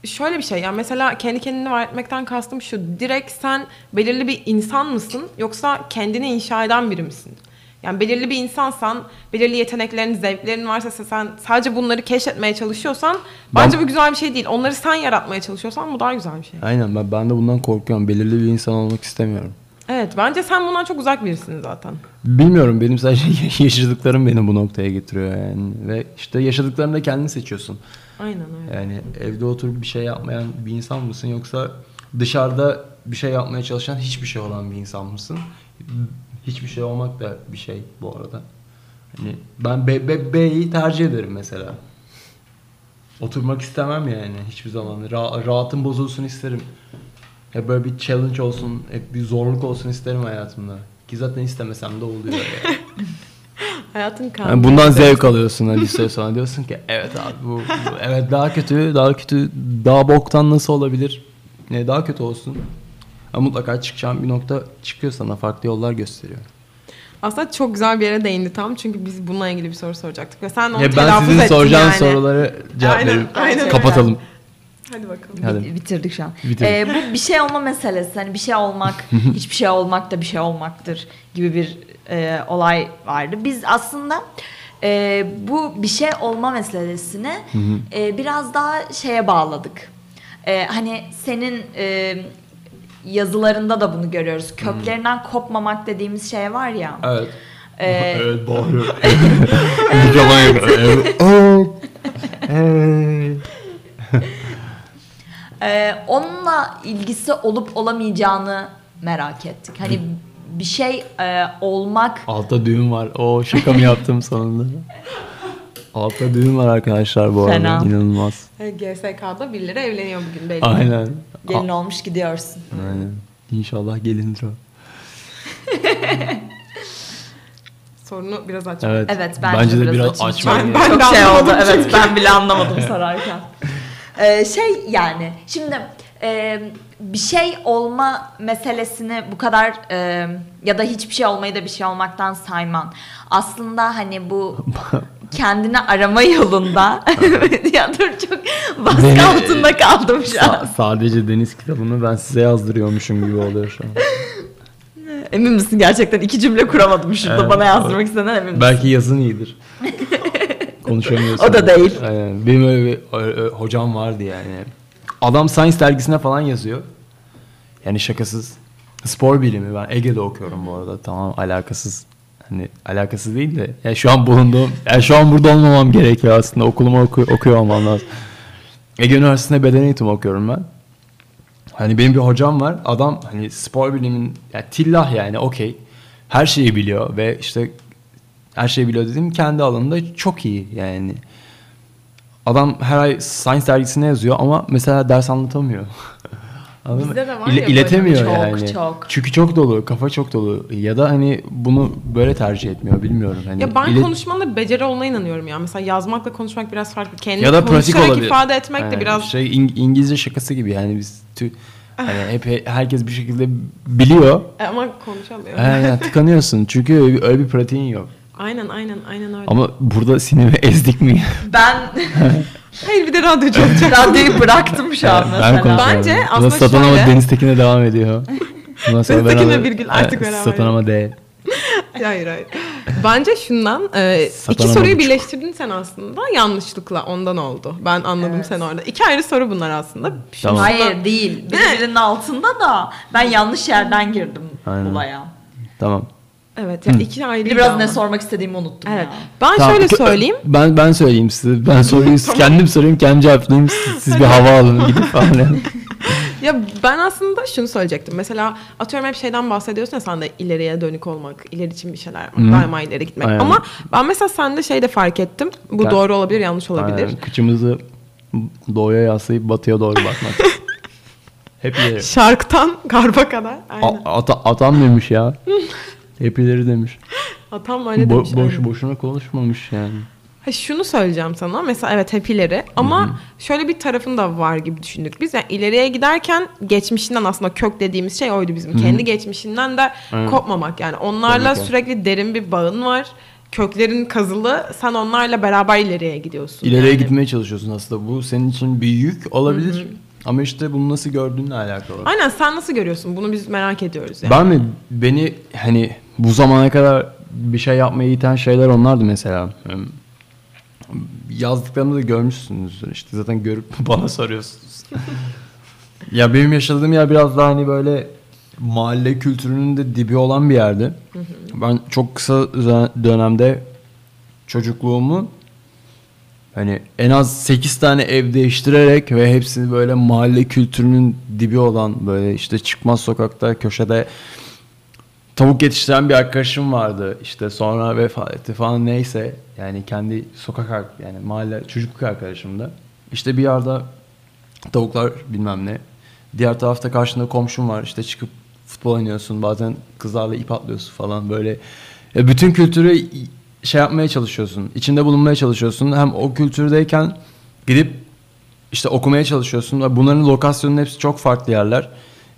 Şöyle bir şey yani mesela kendi kendini var etmekten kastım şu. Direkt sen belirli bir insan mısın yoksa kendini inşa eden biri misin? Yani belirli bir insansan, belirli yeteneklerin, zevklerin varsa sen sadece bunları keşfetmeye çalışıyorsan bence bu güzel bir şey değil. Onları sen yaratmaya çalışıyorsan bu daha güzel bir şey. Aynen ben, ben de bundan korkuyorum. Belirli bir insan olmak istemiyorum. Evet bence sen bundan çok uzak birisin zaten. Bilmiyorum benim sadece yaşadıklarım beni bu noktaya getiriyor yani. Ve işte yaşadıklarını da kendin seçiyorsun. Aynen öyle. Yani evde oturup bir şey yapmayan bir insan mısın yoksa dışarıda bir şey yapmaya çalışan hiçbir şey olan bir insan mısın? Hiçbir şey olmak da bir şey bu arada. Hani ben B, B, B'yi tercih ederim mesela. Oturmak istemem yani hiçbir zaman. Ra- rahatım bozulsun isterim. Hep böyle bir challenge olsun, hep bir zorluk olsun isterim hayatımda. Ki zaten istemesem de oluyor yani. Hayatın kanunu. Yani bundan zevk alıyorsun hani süre sonra diyorsun ki evet abi bu, bu- evet daha kötü daha kötü daha boktan nasıl olabilir ne daha kötü olsun mutlaka çıkacağın bir nokta çıkıyor sana farklı yollar gösteriyor. Aslında çok güzel bir yere değindi tam çünkü biz bununla ilgili bir soru soracaktık ve sen onu Ya ben telaffuz sizin ettin soracağınız yani. soruları cevap Aynen, verip aynen. kapatalım. Hadi bakalım. Hadi. Bi- Bitirdik şu an. Bitirdik. Ee, bu bir şey olma meselesi. Hani bir şey olmak, hiçbir şey olmak da bir şey olmaktır gibi bir e, olay vardı. Biz aslında e, bu bir şey olma meselesini e, biraz daha şeye bağladık. E, hani senin e, yazılarında da bunu görüyoruz. Köklerinden kopmamak dediğimiz şey var ya. Evet. Ee, evet bağırıyor. Evet. Ee, onunla ilgisi olup olamayacağını merak ettik. Hani bir şey e, olmak Altta düğün var. O şaka mı yaptım sonunda? Altta düğün var arkadaşlar bu Fena. arada. İnanılmaz. Evet, GSK'da birileri evleniyor bugün belli. Aynen. gelin olmuş gidiyorsun. Aynen. İnşallah gelindir o. Sorunu biraz açmak. Evet. Evet bence, Bence de biraz, biraz açmış. açmak Ben- ben Çok şey oldu. anlamadım Evet ben bile anlamadım sararken. Ee, şey yani şimdi e, bir şey olma meselesini bu kadar e, ya da hiçbir şey olmayı da bir şey olmaktan sayman. Aslında hani bu kendini arama yolunda ya dur çok baskı Beni- altında kaldım şu an. Sa- sadece deniz kitabını ben size yazdırıyormuşum gibi oluyor şu an. Emin misin gerçekten iki cümle kuramadım şurada Evet, bana yazdırmak istenen emin misin? Belki yazın iyidir. Konuşamıyorsun. O da değil. Aynen. Benim öyle bir hocam vardı yani. Adam Science dergisine falan yazıyor. Yani şakasız. Spor bilimi ben Ege'de okuyorum bu arada. Tamam alakasız. Hani alakasız değil de. Ya şu an bulunduğum, ya şu an burada olmamam gerekiyor aslında. Okulumu oku, okuyor olmam lazım. Ege Üniversitesi'nde beden eğitimi okuyorum ben. Hani benim bir hocam var. Adam hani spor bilimin yani tillah yani okey. Her şeyi biliyor ve işte her şeyi biliyor dediğim kendi alanında çok iyi yani. Adam her ay Science dergisine yazıyor ama mesela ders anlatamıyor. Anladın Bizde de var İle- ya iletemiyor. Çok, yani. çok. Çünkü çok dolu, kafa çok dolu ya da hani bunu böyle tercih etmiyor bilmiyorum hani. Ya ben ile- konuşmanın beceri olduğuna inanıyorum ya. Mesela yazmakla konuşmak biraz farklı. Kendini ya da pratik olabilir. ifade etmek de Yani biraz şey İng- İngilizce şakası gibi yani biz tü, hani hep herkes bir şekilde biliyor. E, ama konuşamıyor. Aynen tıkanıyorsun çünkü öyle bir pratiğin yok. Aynen aynen aynen öyle. Ama burada sinemi ezdik mi? Ben Hayır bir de radyocu olacak. radyoyu bıraktım şu an ben mesela. konuşuyorum. Bence aslında Satan ama şöyle- Deniz Tekin'e devam ediyor. Deniz ben Tekin'le. Birgül artık beraber. Satan ama değil. hayır hayır. Bence şundan e, iki ama soruyu buçuk. birleştirdin sen aslında yanlışlıkla ondan oldu. Ben anladım Evet. sen orada. İki ayrı soru bunlar aslında. Tamam. Hayır değil. Birbirinin altında da ben yanlış yerden girdim Aynen. olaya. Tamam. Evet ya iki ayrı. Biraz ne sormak istediğimi unuttum Evet. ya. Ben Tamam, şöyle söyleyeyim. Ben ben söyleyeyim size. Ben soruyu kendim sorayım, kendim cevaplayayım. Siz, siz bir hava alın gidip falan. Ya ben aslında şunu söyleyecektim. Mesela atıyorum hep şeyden bahsediyorsun ya sen de ileriye dönük olmak, ileri için bir şeyler yapmak, daima ileri gitmek. Aynen. Ama ben mesela sende şey de fark ettim. Bu Ben- doğru olabilir, yanlış olabilir. Aynen. Kıçımızı doğuya yaslayıp batıya doğru bakmak. Hep ileri. Şarktan garba kadar. Aynen. A- ata- atam demiş ya. Hep ileri demiş. Atam öyle Bo- demiş. boş aynen. boşuna konuşmamış yani. Ha, şunu söyleyeceğim sana. Mesela evet hep ileri ama şöyle bir tarafın da var gibi düşündük biz. Yani ileriye giderken geçmişinden aslında kök dediğimiz şey oydu bizim. Kendi geçmişinden de Evet. kopmamak. Yani onlarla Tabii sürekli derin bir bağın var. Köklerin kazılı. Sen onlarla beraber ileriye gidiyorsun. İleriye yani. gitmeye çalışıyorsun aslında. Bu senin için bir yük olabilir. Ama işte bunu nasıl gördüğünle alakalı. Aynen sen nasıl görüyorsun? Bunu biz merak ediyoruz yani. Ben mi beni hani bu zamana kadar bir şey yapmaya iten şeyler onlardı mesela. Yazdıklarımı da görmüşsünüzdür işte zaten görüp bana soruyorsunuz. ya benim yaşadığım yer biraz daha hani böyle mahalle kültürünün de dibi olan bir yerdi. Ben çok kısa dö- dönemde çocukluğumu hani en az 8 tane ev değiştirerek ve hepsini böyle mahalle kültürünün dibi olan böyle işte çıkmaz sokakta köşede tavuk yetiştiren bir arkadaşım vardı. İşte sonra vefat etti falan neyse. Yani kendi sokak yani mahalle çocukluk arkadaşımdı. İşte bir yerde tavuklar bilmem ne. Diğer tarafta karşında komşum var. İşte çıkıp futbol oynuyorsun. Bazen kızlarla ip atlıyorsun falan böyle. E, bütün kültürü şey yapmaya çalışıyorsun. içinde bulunmaya çalışıyorsun. Hem o kültürdeyken gidip işte okumaya çalışıyorsun. Bunların lokasyonunun hepsi çok farklı yerler.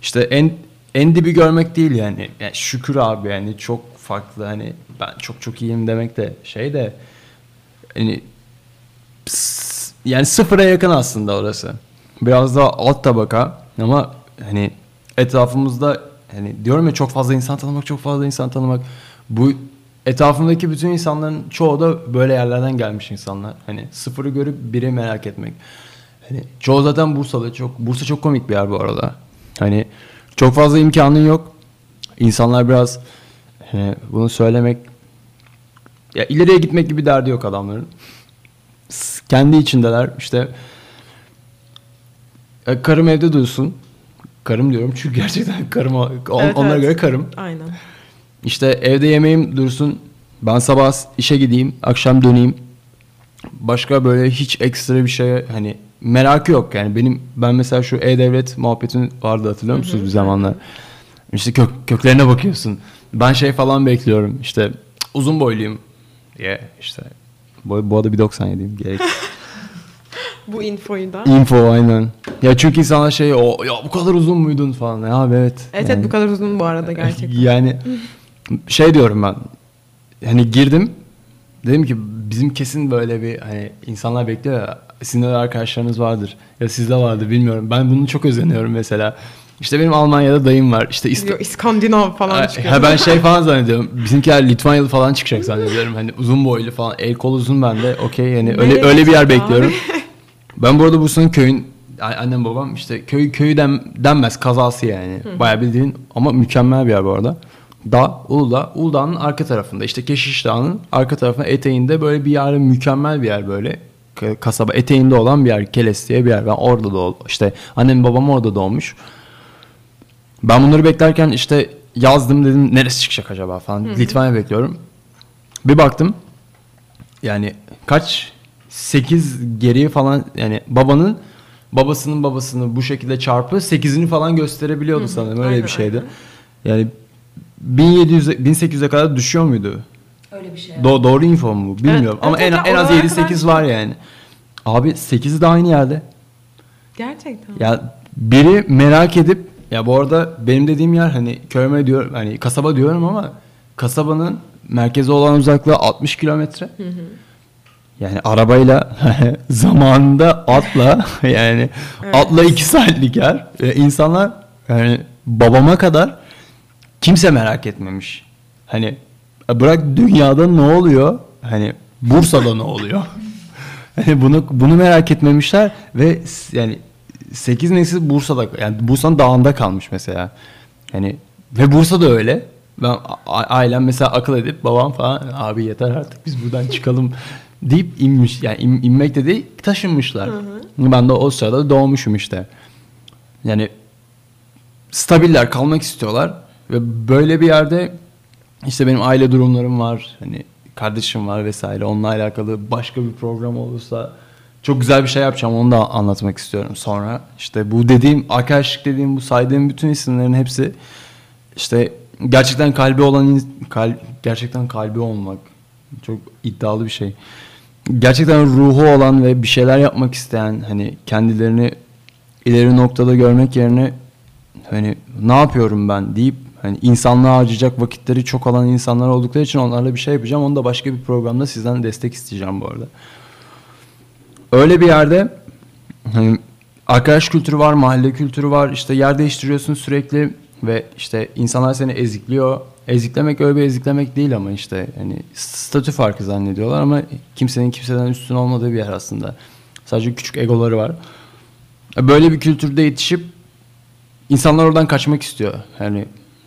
İşte en en dibi görmek değil yani. yani şükür abi yani çok farklı hani ben çok çok iyiyim demek de şey de hani yani sıfıra yakın aslında orası. Biraz daha alt tabaka ama hani etrafımızda hani diyorum ya çok fazla insan tanımak, çok fazla insan tanımak. Bu etrafımdaki bütün insanların çoğu da böyle yerlerden gelmiş insanlar. Hani sıfırı görüp biri merak etmek. Hani çoğu zaten Bursa'da çok Bursa çok komik bir yer bu arada. Hani çok fazla imkanın yok. İnsanlar biraz hani bunu söylemek ya ileriye gitmek gibi derdi yok adamların. Kendi içindeler işte e, karım evde dursun. Karım diyorum çünkü gerçekten karım on- Evet, onlara evet. göre karım. Aynen. İşte evde yemeğim dursun. Ben sabah işe gideyim, akşam döneyim. Başka böyle hiç ekstra bir şey hani merakı yok yani benim ben mesela şu e-devlet muhabbetin vardı hatırlıyor musunuz bir zamanlar? İşte kök, köklerine bakıyorsun. Ben şey falan bekliyorum işte uzun boyluyum diye işte bu, bu arada 1.97'yim gerek. Bu infoyu da. Info aynen. Ya çünkü insanlar şey o ya bu kadar uzun muydun falan. Ya abi evet. Evet Yani- evet bu kadar uzun bu arada gerçekten. Yani şey diyorum ben. Hani girdim. Dedim ki bizim kesin böyle bir hani insanlar bekliyor ya. Sizin de arkadaşlarınız vardır. Ya sizde vardır bilmiyorum. Ben bunu çok özeniyorum mesela. İşte benim Almanya'da dayım var. İşte İst- Diyor, İskandinav falan çıkıyor. Ha, ben şey falan zannediyorum. Bizimkiler Litvanyalı falan çıkacak zannediyorum. Hani uzun boylu falan. El kol uzun bende. Okey yani öyle Nereye öyle bir yer gidecek bekliyorum. Ben bu arada Bursa'nın köyün annem babam işte köy köyü den, denmez kazası yani. Bayağı bildiğin ama mükemmel bir yer bu arada. Dağ, Uludağ, Uludağ'ın arka tarafında işte Keşiş Dağı'nın arka tarafında eteğinde böyle bir yer mükemmel bir yer böyle. Kasaba eteğinde olan bir yer Keles diye bir yer. Ben orada doğdum. İşte annem babam orada doğmuş. Ben bunları beklerken işte yazdım dedim neresi çıkacak acaba falan. Litvanya bekliyorum. Bir baktım yani kaç 8 geriye falan yani babanın babasının babasını bu şekilde çarpı 8'ini falan gösterebiliyordu sanırım öyle aynen, bir şeydi. Yani 1700 1800'e kadar düşüyor muydu? Öyle bir şey. Do- doğru info mu bilmiyorum Evet, ama evet, en, evet, en az oralara 7 8 var yani. Abi 8'i de aynı yerde. Gerçekten. Ya biri merak edip ya bu arada benim dediğim yer hani köyme diyorum hani kasaba diyorum ama kasabanın merkeze olan uzaklığı 60 kilometre. Yani arabayla zamanında atla yani atla 2 saatlik yer. E, insanlar yani babama kadar kimse merak etmemiş. Hani bırak dünyada ne oluyor? Hani Bursa'da ne oluyor? Hani bunu bunu merak etmemişler ve yani 8 nesil Bursa'da yani Bursa'nın dağında kalmış mesela. Yani ve Bursa'da öyle. Ben ailem mesela akıl edip babam falan abi yeter artık biz buradan çıkalım deyip inmiş. Yani in- inmek de değil taşınmışlar. Ben de o sırada doğmuşum işte. Yani stabiller kalmak istiyorlar ve böyle bir yerde işte benim aile durumlarım var. Hani kardeşim var vesaire. Onunla alakalı başka bir program olursa çok güzel bir şey yapacağım. Onu da anlatmak istiyorum sonra. İşte bu dediğim arkadaşlık dediğim bu saydığım bütün isimlerin hepsi işte gerçekten kalbi olan kal, gerçekten kalbi olmak çok iddialı bir şey. Gerçekten ruhu olan ve bir şeyler yapmak isteyen hani kendilerini ileri noktada görmek yerine hani ne yapıyorum ben deyip hani insanlığa harcayacak vakitleri çok olan insanlar oldukları için onlarla bir şey yapacağım. Onu da başka bir programda sizden destek isteyeceğim bu arada. Öyle bir yerde hani arkadaş kültürü var, mahalle kültürü var. İşte yer değiştiriyorsun sürekli ve işte insanlar seni ezikliyor. Eziklemek öyle bir eziklemek değil ama işte hani statü farkı zannediyorlar ama kimsenin kimseden üstün olmadığı bir yer aslında. Sadece küçük egoları var. Böyle bir kültürde yetişip insanlar oradan kaçmak istiyor. Yani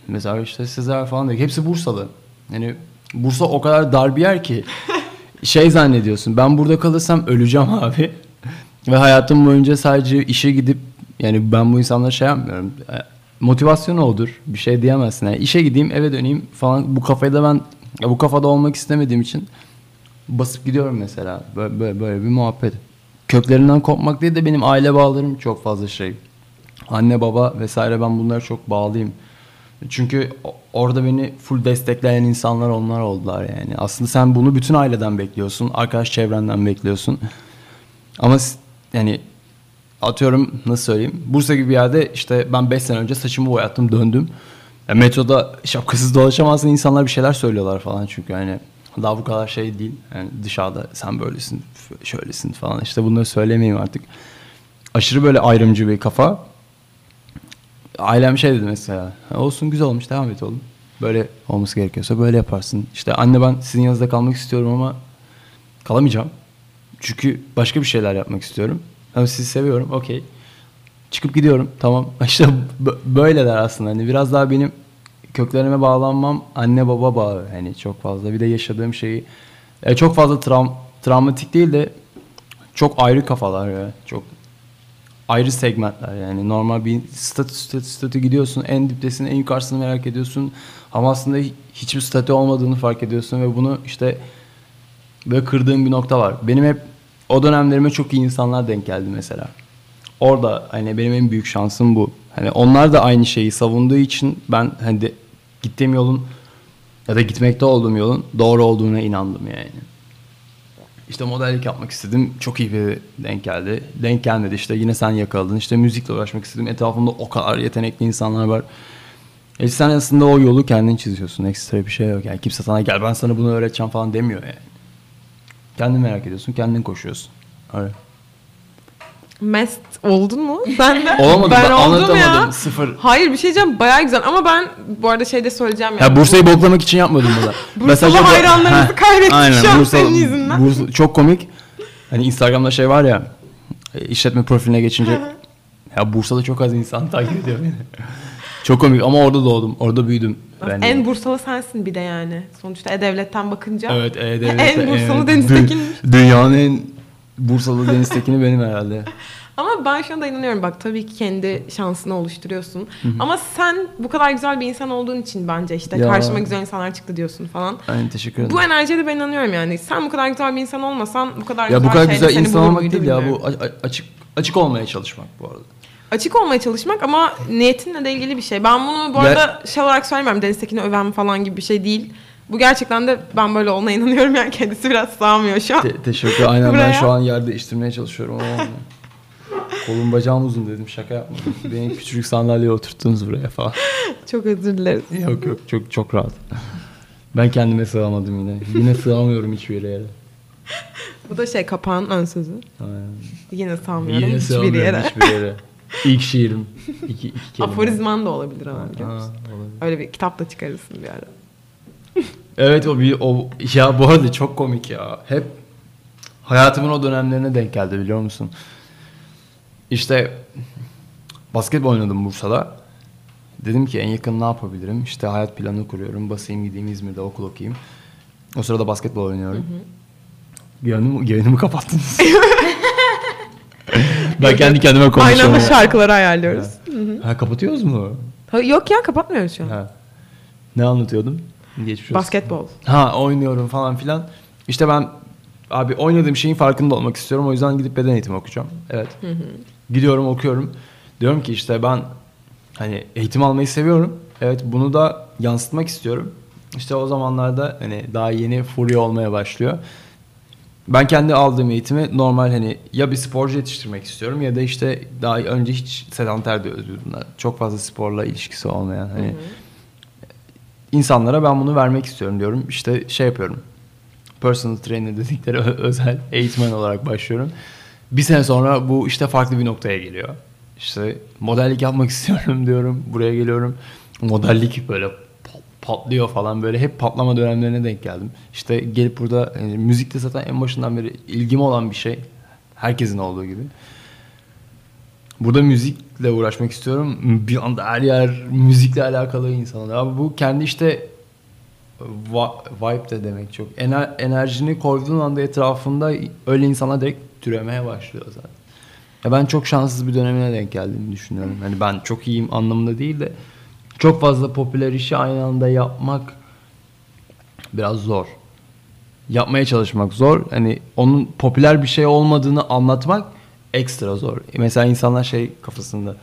mesela işte Sezer falan diyor. Hepsi Bursalı. Yani Bursa o kadar dar bir yer ki şey zannediyorsun. Ben burada kalırsam öleceğim abi. Ve hayatım boyunca sadece işe gidip yani ben bu insanlara şey yapmıyorum. E, Motivasyonu odur. Bir şey diyemezsin. Yani işe gideyim eve döneyim falan. Bu kafayı da ben ya bu kafada olmak istemediğim için basıp gidiyorum mesela. Böyle, böyle, böyle bir muhabbet. Köklerinden kopmak değil de benim aile bağlarım çok fazla şey. Anne baba vesaire ben bunlara çok bağlıyım. Çünkü orada beni full destekleyen insanlar onlar oldular yani. Aslında sen bunu bütün aileden bekliyorsun. Arkadaş çevrenden bekliyorsun. Ama yani atıyorum nasıl söyleyeyim. Bursa gibi bir yerde işte ben 5 sene önce saçımı boyattım döndüm. Ya metroda şapkasız dolaşamazsın insanlar bir şeyler söylüyorlar falan çünkü hani daha bu kadar şey değil. Yani dışarıda sen böylesin, şöylesin falan işte bunları söylemeyeyim artık. Aşırı böyle ayrımcı bir kafa. Ailem şey dedi mesela. "Ha, Olsun güzel olmuş devam et oğlum. Böyle olması gerekiyorsa böyle yaparsın. İşte anne ben sizin yanınızda kalmak istiyorum ama kalamayacağım. Çünkü başka bir şeyler yapmak istiyorum. Ama sizi seviyorum okey. Çıkıp gidiyorum tamam. İşte böyleler aslında. Hani biraz daha benim köklerime bağlanmam anne baba bağı. Hani çok fazla. Bir de yaşadığım şeyi e, çok fazla travm travmatik değil de çok ayrı kafalar ya. Çok ayrı segmentler yani normal bir statü statü statü gidiyorsun en diptesin en yukarısını merak ediyorsun ama aslında hi- hiçbir statü olmadığını fark ediyorsun ve bunu işte böyle kırdığım bir nokta var. Benim hep o dönemlerime çok iyi insanlar denk geldi mesela. Orada hani benim en büyük şansım bu. Hani onlar da aynı şeyi savunduğu için ben hani de, gittiğim yolun ya da gitmekte olduğum yolun doğru olduğuna inandım yani. İşte modellik yapmak istedim. Çok iyi bir denk geldi. Denk gelmedi işte yine sen yakaladın. İşte müzikle uğraşmak istedim. Etrafımda o kadar yetenekli insanlar var. E sen aslında o yolu kendin çiziyorsun. Ekstra bir şey yok. Yani kimse sana gel ben sana bunu öğreteceğim falan demiyor yani. Kendin merak ediyorsun. Kendin koşuyorsun. Öyle. Mest oldun mu? Sen de. Olamadım. Ben, ben anlatamadım. ya. Sıfır. Hayır bir şey diyeceğim bayağı güzel ama ben bu arada şey de söyleyeceğim Ya Bursa'yı boklamak için yapmadım bunu. Bursalı Mesajı- hayranlarımızı kaybettik aynen, şu an Bursa- senin yüzünden. Bursa- çok komik. Hani Instagram'da şey var ya e, işletme profiline geçince ya Bursa'da çok az insan takip ediyor beni. çok komik ama orada doğdum. Orada büyüdüm. Ben de. En Bursalı sensin bir de yani. Sonuçta E-Devlet'ten bakınca. Evet, E-Devlet'te En Bursalı evet. Deniz Tekin'miş. Dünyanın en Bursalı Deniz Tekin'i benim herhalde. Ama ben şuna da inanıyorum bak tabii ki kendi şansını oluşturuyorsun. Ama sen bu kadar güzel bir insan olduğun için bence işte Ya. karşıma güzel insanlar çıktı diyorsun falan. Aynen teşekkür ederim. Bu enerjiye de ben inanıyorum yani. Sen bu kadar güzel bir insan olmasan bu kadar ya güzel bu kadar güzel insan olmak değil ya bu açık açık olmaya çalışmak bu arada. Açık olmaya çalışmak ama niyetinle de ilgili bir şey. Ben bunu bu arada şey olarak söylemiyorum. Deniz Tekin'i öven falan gibi bir şey değil. Bu gerçekten de ben böyle olduğuna inanıyorum yani kendisi biraz sağmıyor şu an. Te- teşekkür Aynen ben Buraya. şu an yer değiştirmeye çalışıyorum ama. Kolum bacağım uzun dedim şaka yapmadım. Beni küçücük sandalyeye oturttunuz buraya falan. Çok özür dileriz. Yok yok çok çok rahat. Ben kendime sığamadım yine. Yine sığamıyorum hiçbir yere. Bu da şey kapağın ön sözü. Aynen. Yine sağmıyorum Yine hiçbir sığamıyorum yere. hiçbir yere. İlk şiirim. İki, iki kelime. Aforizman da olabilir ama biliyor olabilir. Öyle bir kitap da çıkarırsın bir ara. Evet o bir o ya bu arada çok komik ya. Hep hayatımın o dönemlerine denk geldi biliyor musun? İşte basketbol oynadım Bursa'da. Dedim ki en yakın ne yapabilirim? İşte hayat planı kuruyorum. Basayım gideyim İzmir'de okul okuyayım. O sırada basketbol oynuyorum. Yayınımı, yayınımı kapattınız. ben kendi kendime Aynı konuşuyorum. anda şarkıları ayarlıyoruz. Ha, kapatıyoruz mu? Ha, Yok ya kapatmıyoruz şu an. Ha. Ne anlatıyordum? Geçmiş olsun. Basketbol. Ha oynuyorum falan filan. İşte ben abi oynadığım şeyin farkında olmak istiyorum. O yüzden gidip beden eğitimi okuyacağım. Evet. Gidiyorum okuyorum. Diyorum ki işte ben hani eğitim almayı seviyorum. Evet bunu da yansıtmak istiyorum. İşte o zamanlarda hani daha yeni furya olmaya başlıyor. Ben kendi aldığım eğitimi normal hani ya bir sporcu yetiştirmek istiyorum ya da işte daha önce hiç sedanter de bunlar. Çok fazla sporla ilişkisi olmayan hani insanlara ben bunu vermek istiyorum diyorum. İşte şey yapıyorum. Personal trainer dedikleri özel eğitmen olarak başlıyorum. Bir sene sonra bu işte farklı bir noktaya geliyor. İşte modellik yapmak istiyorum diyorum. Buraya geliyorum. Modellik böyle pat- patlıyor falan böyle hep patlama dönemlerine denk geldim. İşte gelip burada e, müzikte zaten en başından beri ilgim olan bir şey. Herkesin olduğu gibi. Burada müzikle uğraşmak istiyorum. Bir anda her yer müzikle alakalı insanlar. Abi bu kendi işte vibe de demek çok. Ener- enerjini koyduğun anda etrafında öyle insanlar direkt türemeye başlıyor zaten. Ya ben çok şanssız bir dönemine denk geldiğimi düşünüyorum. Hani ben çok iyiyim anlamında değil de çok fazla popüler işi aynı anda yapmak biraz zor. Yapmaya çalışmak zor. Hani onun popüler bir şey olmadığını anlatmak ekstra zor. Mesela insanlar şey kafasında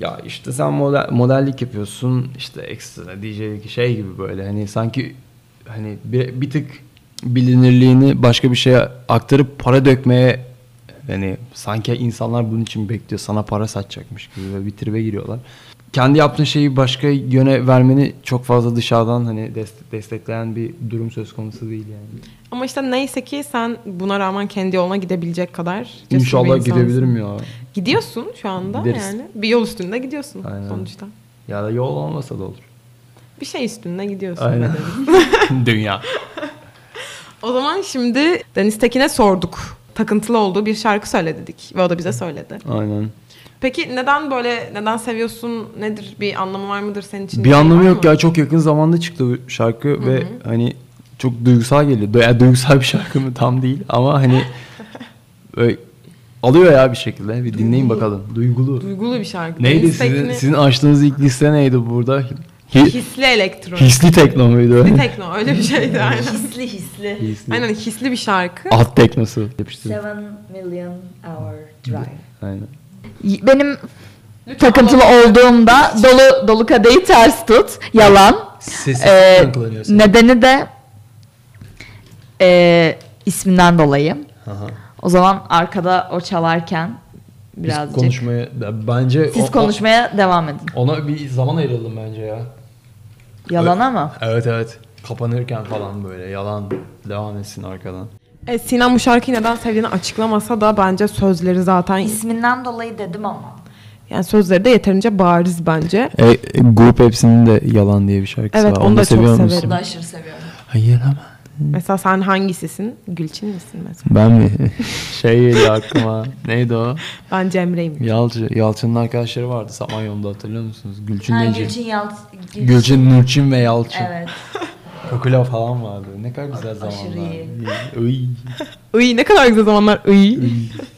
ya işte sen model, modellik yapıyorsun işte ekstra DJ'lik şey gibi böyle hani sanki hani bir, bir tık bilinirliğini başka bir şeye aktarıp para dökmeye hani sanki insanlar bunun için bekliyor sana para satacakmış gibi bir tribe giriyorlar. Kendi yaptığın şeyi başka yöne vermeni çok fazla dışarıdan hani dest- destekleyen bir durum söz konusu değil yani. Ama işte neyse ki sen buna rağmen kendi yoluna gidebilecek kadar İnşallah gidebilirim ya. Gidiyorsun şu anda Gideriz. yani. Bir yol üstünde gidiyorsun Aynen. sonuçta. Ya da yol olmasa da olur. Bir şey üstünde gidiyorsun. Aynen. Dünya. O zaman şimdi Deniz Tekin'e sorduk. Takıntılı olduğu bir şarkı söyle dedik ve o da bize söyledi. Aynen. Peki neden böyle, neden seviyorsun, nedir bir anlamı var mıdır senin için? Bir anlamı yok mı? ya çok yakın zamanda çıktı bu şarkı ve hani çok duygusal geliyor. Yani duygusal bir şarkı mı tam değil ama hani böyle alıyor ya bir şekilde. Bir dinleyin bakalım. Duygulu. Duygulu bir şarkı. Neydi Deniz sizin, sizin açtığınız ilk liste neydi burada? Hi- Hisli elektro. hisli tekno muydu? Hisli tekno öyle bir şeydi aynen. Hisli hisli. Hisli. Aynen hisli bir şarkı. Alt teknosu. Yapıştırdım. Seven million hour drive. Aynen. Benim takıntılı olduğumda dolu dolu kadehi ters tut. Yalan. Ee, nedeni de e, isminden dolayı. Aha. O zaman arkada o çalarken Biz birazcık. konuşmaya bence Siz o- o- konuşmaya devam edin. ona bir zaman ayıralım bence ya. Yalana mı? Evet evet. Kapanırken falan böyle yalan devam etsin arkadan. E, Sinan bu şarkıyı neden sevdiğini açıklamasa da bence sözleri zaten İsminden dolayı dedim ama. yani sözleri de yeterince bariz bence. E, grup hepsinin de yalan diye bir şarkısı Evet, var. onu da çok seviyor musun? severim. Bunu da aşırı seviyorum. Hayır ama. Mesela sen hangisisin? Gülçin misin mesela? Ben mi? şey geliyor aklıma. Neydi o? Ben Cemre'yim. Yalçın, Yalçın'ın arkadaşları vardı Samanyolu'da hatırlıyor musunuz? Gülçin Ha. Gülçin Yalt... Gülçin- Gülçin, Nurçin ve Yalçın. Evet. Kokula falan vardı. Ne kadar güzel Aşırı zamanlar. Iy. Iy ne kadar güzel zamanlar. Iy.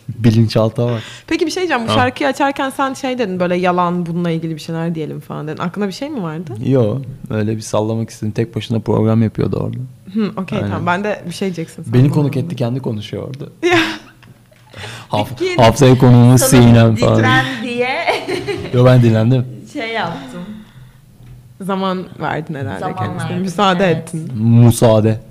Bilinçaltı var. Peki bir şey diyeceğim. Bu Ha. şarkıyı açarken sen şey dedin böyle yalan bununla ilgili bir şeyler diyelim falan dedin. Aklında bir şey mi vardı? Yo öyle bir sallamak istedim. Tek başına program yapıyordu orada. Hı, okey Aynen. tamam. Ben de bir şey diyeceksin. Beni konuk etti kendi konuşuyor orada. Haf Peki- haftaya konuğumuz Sinem falan. ditren diye Yo ben dinlendim. şey yaptım. Zaman verdin herhalde Zaman kendisine. verdim, Müsaade evet. ettin. Müsaade.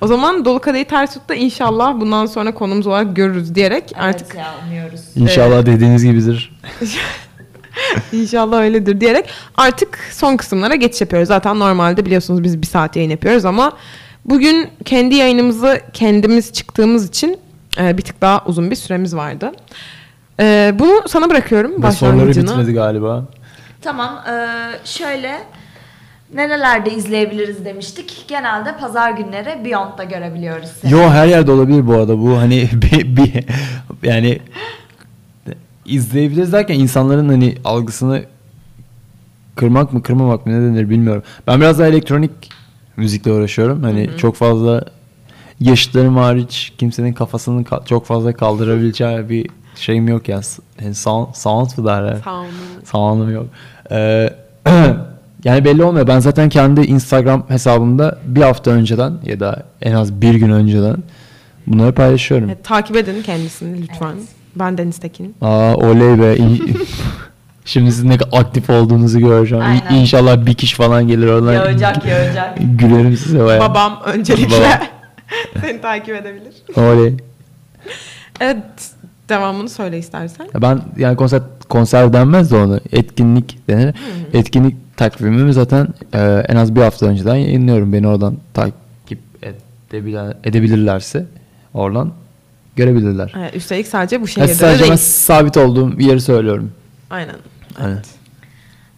O zaman Dolu Kadehi Ters Tut'ta inşallah bundan sonra konumuz olarak görürüz diyerek Evet artık ya umuyoruz. İnşallah dediğiniz gibidir. İnşallah öyledir diyerek artık son kısımlara geçiş yapıyoruz. Zaten normalde biliyorsunuz biz bir saat yayın yapıyoruz ama bugün kendi yayınımızı kendimiz çıktığımız için e, bir tık daha uzun bir süremiz vardı. E, bunu sana bırakıyorum Ve soruları başlangıcını. bitmedi galiba. Tamam eee, şöyle nerelerde izleyebiliriz demiştik. Genelde pazar günleri Beyond'da görebiliyoruz seni. Yo her yerde olabilir bu arada. Bu hani bir, bir yani izleyebiliriz derken insanların hani algısını kırmak mı kırmamak mı ne denir bilmiyorum. Ben biraz daha elektronik müzikle uğraşıyorum. Hani çok fazla yaşıtlarım hariç kimsenin kafasını ka- çok fazla kaldırabileceği bir şeyim yok ya. Yani sound, sound mı derler? Olun. Sound'um yok. Ee, yani belli olmuyor. Ben zaten kendi Instagram hesabımda bir hafta önceden ya da en az bir gün önceden bunları paylaşıyorum. Evet, takip edin kendisini lütfen. Ben Deniz Tekin. Aa oley be. Şimdi sizin ne kadar aktif olduğunuzu göreceğim. Aynen. İnşallah bir kişi falan gelir oradan. Yağacak yağacak. Gülerim size bayağı. Babam öncelikle Babam. seni takip edebilir. Oley. Evet devamını söyle istersen. Ya Ben yani konser konser denmez de onu. Etkinlik denir. Etkinlik takvimimi zaten e, en az bir hafta önceden yayınlıyorum. Beni oradan takip edebilen, edebilirlerse oradan görebilirler. Evet, üstelik sadece bu şehirde de sadece değil. sabit olduğum bir yeri söylüyorum. Aynen. Hani.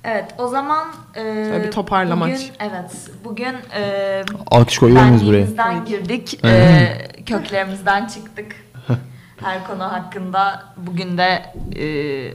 Evet o zaman e, Şöyle bir toparlamaç. Bugün, evet bugün e, Alkış koyuyor muyuz buraya? girdik. e, köklerimizden çıktık. Her konu hakkında bugün de e,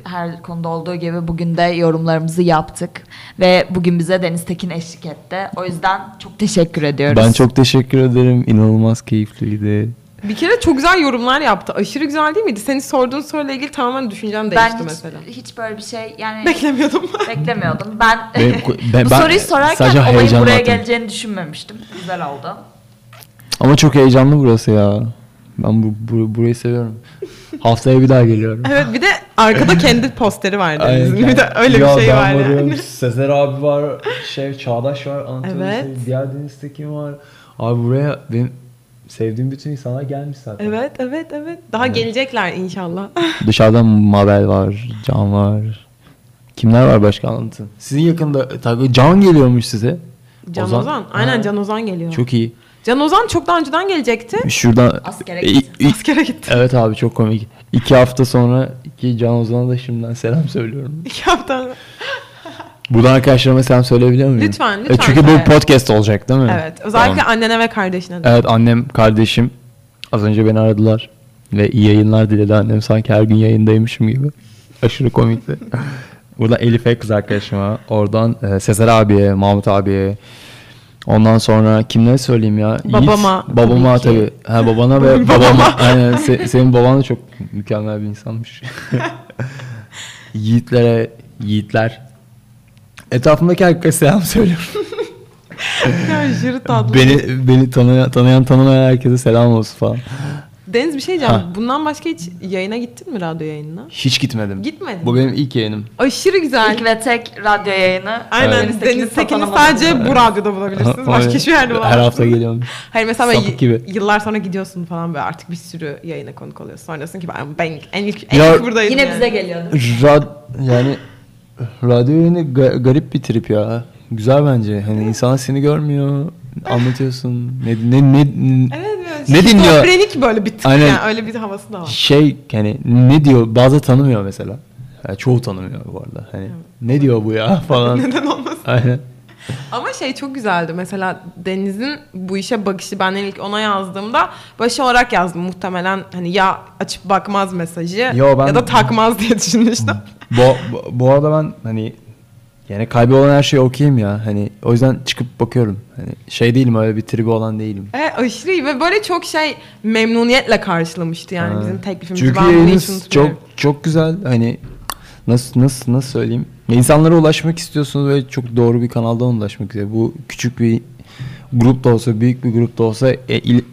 her konuda olduğu gibi bugün de yorumlarımızı yaptık. Ve bugün bize Deniz Tekin eşlik etti. O yüzden çok teşekkür ediyoruz. Ben çok teşekkür ederim. İnanılmaz keyifliydi. Bir kere çok güzel yorumlar yaptı. Aşırı güzel değil miydi? Senin sorduğun soruyla ilgili tamamen düşüncem değişti ben hiç, mesela. hiç böyle bir şey yani Beklemiyordum. beklemiyordum. Ben, Benim- ben- bu ben soruyu sorarken sadece olayın buraya geleceğini düşünmemiştim. Güzel oldu. Ama çok heyecanlı burası ya. Ben bu, bu- burayı seviyorum. Haftaya bir daha geliyorum. evet bir de arkada kendi posteri var Aynen. Deniz'in. Bir de öyle Ya bir şey ben var varım, yani. Sezer abi var, şey Çağdaş var, Anatoly Evet. Sey, diğer Deniz Tekin var. Abi buraya benim sevdiğim bütün insanlar gelmiş zaten. Evet evet evet. Daha Evet. gelecekler inşallah. Dışarıdan Mabel var, Can var. Kimler var başka anlatın. Sizin yakında tabii Can geliyormuş size. Can Ozan. Ozan. Aynen Ha. Can Ozan geliyor. Çok iyi. Can Ozan çok daha önceden gelecekti. Şuradan Askere gitti. Askere gitti. Evet abi çok komik. İki hafta sonra iki Can Ozan'a da şimdiden selam söylüyorum. İki hafta. Buradan arkadaşlarıma selam söyleyebiliyor muyum? Lütfen, E, lütfen. Çünkü bu Evet. podcast olacak değil mi? Evet. Özellikle Tamam. annene ve kardeşine de. Evet annem, kardeşim az önce beni aradılar. Ve iyi yayınlar diledi annem sanki her gün yayındaymışım gibi. Aşırı komikti. Buradan Elif'e kız arkadaşıma, oradan e, Sezer abiye, Mahmut abiye, ondan sonra kimleri söyleyeyim ya? Yiğit, Babama, babama tabii tabii. Ha babana ve babama. Aynen se- senin baban da çok mükemmel bir insanmış. Yiğitlere, yiğitler. Etrafımdaki herkese selam söylüyorum. Ya aşırı tatlı. beni beni tanıyan, tanıyan tanımayan herkese selam olsun falan. Deniz bir şey diyeceğim. Ha. Bundan başka hiç yayına gittin mi radyo yayınına? Hiç gitmedim. Gitmedin. Bu benim ilk yayınım. Aşırı güzel. İlk ve tek radyo yayını. Aynen. Evet. Deniz Tekin'i sadece bu radyoda bulabilirsiniz. Başka hiçbir yerde Her bulamazsınız. hafta geliyorum. Hayır mesela böyle Sapık y- gibi. yıllar sonra gidiyorsun falan ve artık bir sürü yayına konuk oluyorsun. Sonra diyorsun ki ben, ben en ilk, en Ya- ilk buradaydım. Yine yani. bize geliyordu. Rad yani radyo yayını ga- garip bir trip ya. Güzel bence. Hani insan seni görmüyor. Anlatıyorsun. Ne ne ne Evet böyle Ne dinliyor? Şizofrenik böyle bir tık Aynen. yani öyle bir havası da var. şey hani ne diyor? Bazı tanımıyor mesela. Yani çoğu tanımıyor bu arada. Hani ne diyor bu ya falan. Neden olmasın? Aynen. Ama şey çok güzeldi mesela Deniz'in bu işe bakışı ben ilk ona yazdığımda başı olarak yazdım muhtemelen hani ya açıp bakmaz mesajı Yo, ben- ya da takmaz diye düşünmüştüm. bu, bu arada ben hani yani kalbi olan her şeye okeyim ya. Hani o yüzden çıkıp bakıyorum. Hani şey değilim öyle bir tribi olan değilim. Evet aşırı iyi ve böyle çok şey memnuniyetle karşılamıştı yani Ha. bizim teklifimizi. Çünkü yayınız çok çok güzel. Hani nasıl nasıl nasıl söyleyeyim? İnsanlara ulaşmak istiyorsunuz ve çok doğru bir kanaldan ulaşmak istiyor. Bu küçük bir grup da olsa, büyük bir grup da olsa e, il-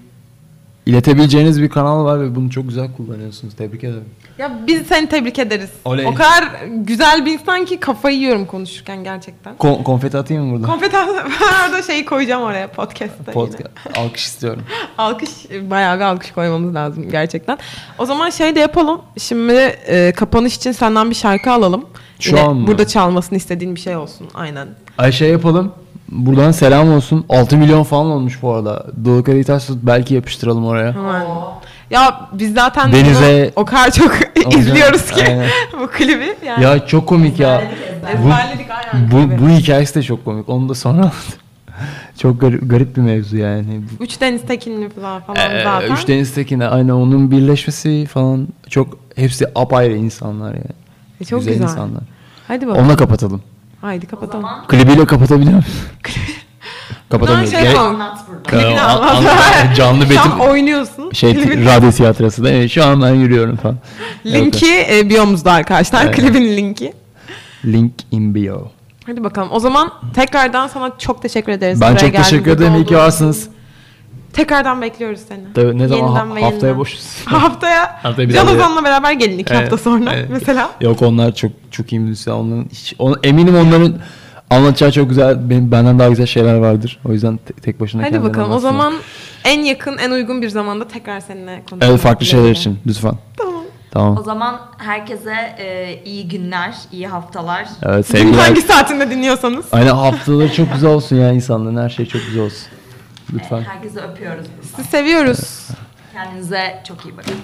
iletebileceğiniz bir kanal var ve bunu çok güzel kullanıyorsunuz. Tebrik ederim. Ya biz seni tebrik ederiz. Oley. O kadar güzel bir insan ki kafayı yiyorum konuşurken gerçekten. Kon- konfeti atayım mı burada? Ben orada şeyi koyacağım oraya podcast'ta yine. Podcast. Alkış istiyorum. Alkış, bayağı bir alkış koymamız lazım gerçekten. O zaman şey de yapalım. Şimdi e, kapanış için senden bir şarkı alalım. Şu Yine an mı? Burada çalmasını istediğin bir şey olsun. Aynen. Ay şey yapalım. Buradan selam olsun. 6 milyon falan olmuş bu arada. Dolu Kadehi belki yapıştıralım oraya. Hemen. Ya biz zaten Denize- bunu o kadar çok izliyoruz ki Aynen. bu klibi. Yani. Ya çok komik ya. Bu, bu, bu hikayesi de çok komik. Onu da sonra. Çok garip, garip bir mevzu yani. Üç Deniz Tekinli falan, falan Ee, zaten. Üç Deniz Tekin'le aynı onun birleşmesi falan çok hepsi apayrı insanlar yani. E, çok güzel. insanlar. Hadi bakalım. Onunla kapatalım. Haydi kapatalım. zaman Klibiyle kapatabiliyor muyum? Kapatamıyoruz. şey Gerek-. Anlat burada. Anlat. an- canlı Şu betim an oynuyorsun. şey Klibin radyo tiyatrosu da evet, şu an ben yürüyorum falan. linki e, biyomuzda arkadaşlar. Evet. Klibin linki. Link in bio. Hadi bakalım. O zaman tekrardan sana çok teşekkür ederiz. Ben buraya çok teşekkür ederim. İyi ki varsınız. Tekrardan bekliyoruz seni. Tabii ne zaman Yeniden ha- ve haftaya yeniden. boşuz. Haftaya Haftaya bir Ozan'la beraber gelin iki hafta Evet, sonra evet. mesela. Yok onlar çok çok iyi müzisyen. Onların hiç, on- eminim onların anlatacağı çok güzel, benim, benden daha güzel şeyler vardır. O yüzden te- tek başına Hadi kendileri bakalım. O anlatsınlar. zaman en yakın, en uygun bir zamanda tekrar seninle konuşalım. Evet farklı şeyler için lütfen. Tamam. Tamam. O zaman herkese e, iyi günler, iyi haftalar. Evet Günün sevgiler. hangi saatinde dinliyorsanız. Aynen haftaları çok güzel olsun ya insanların her şey çok güzel olsun. Lütfen. Herkese öpüyoruz. Sizi seviyoruz. Kendinize çok iyi bakın.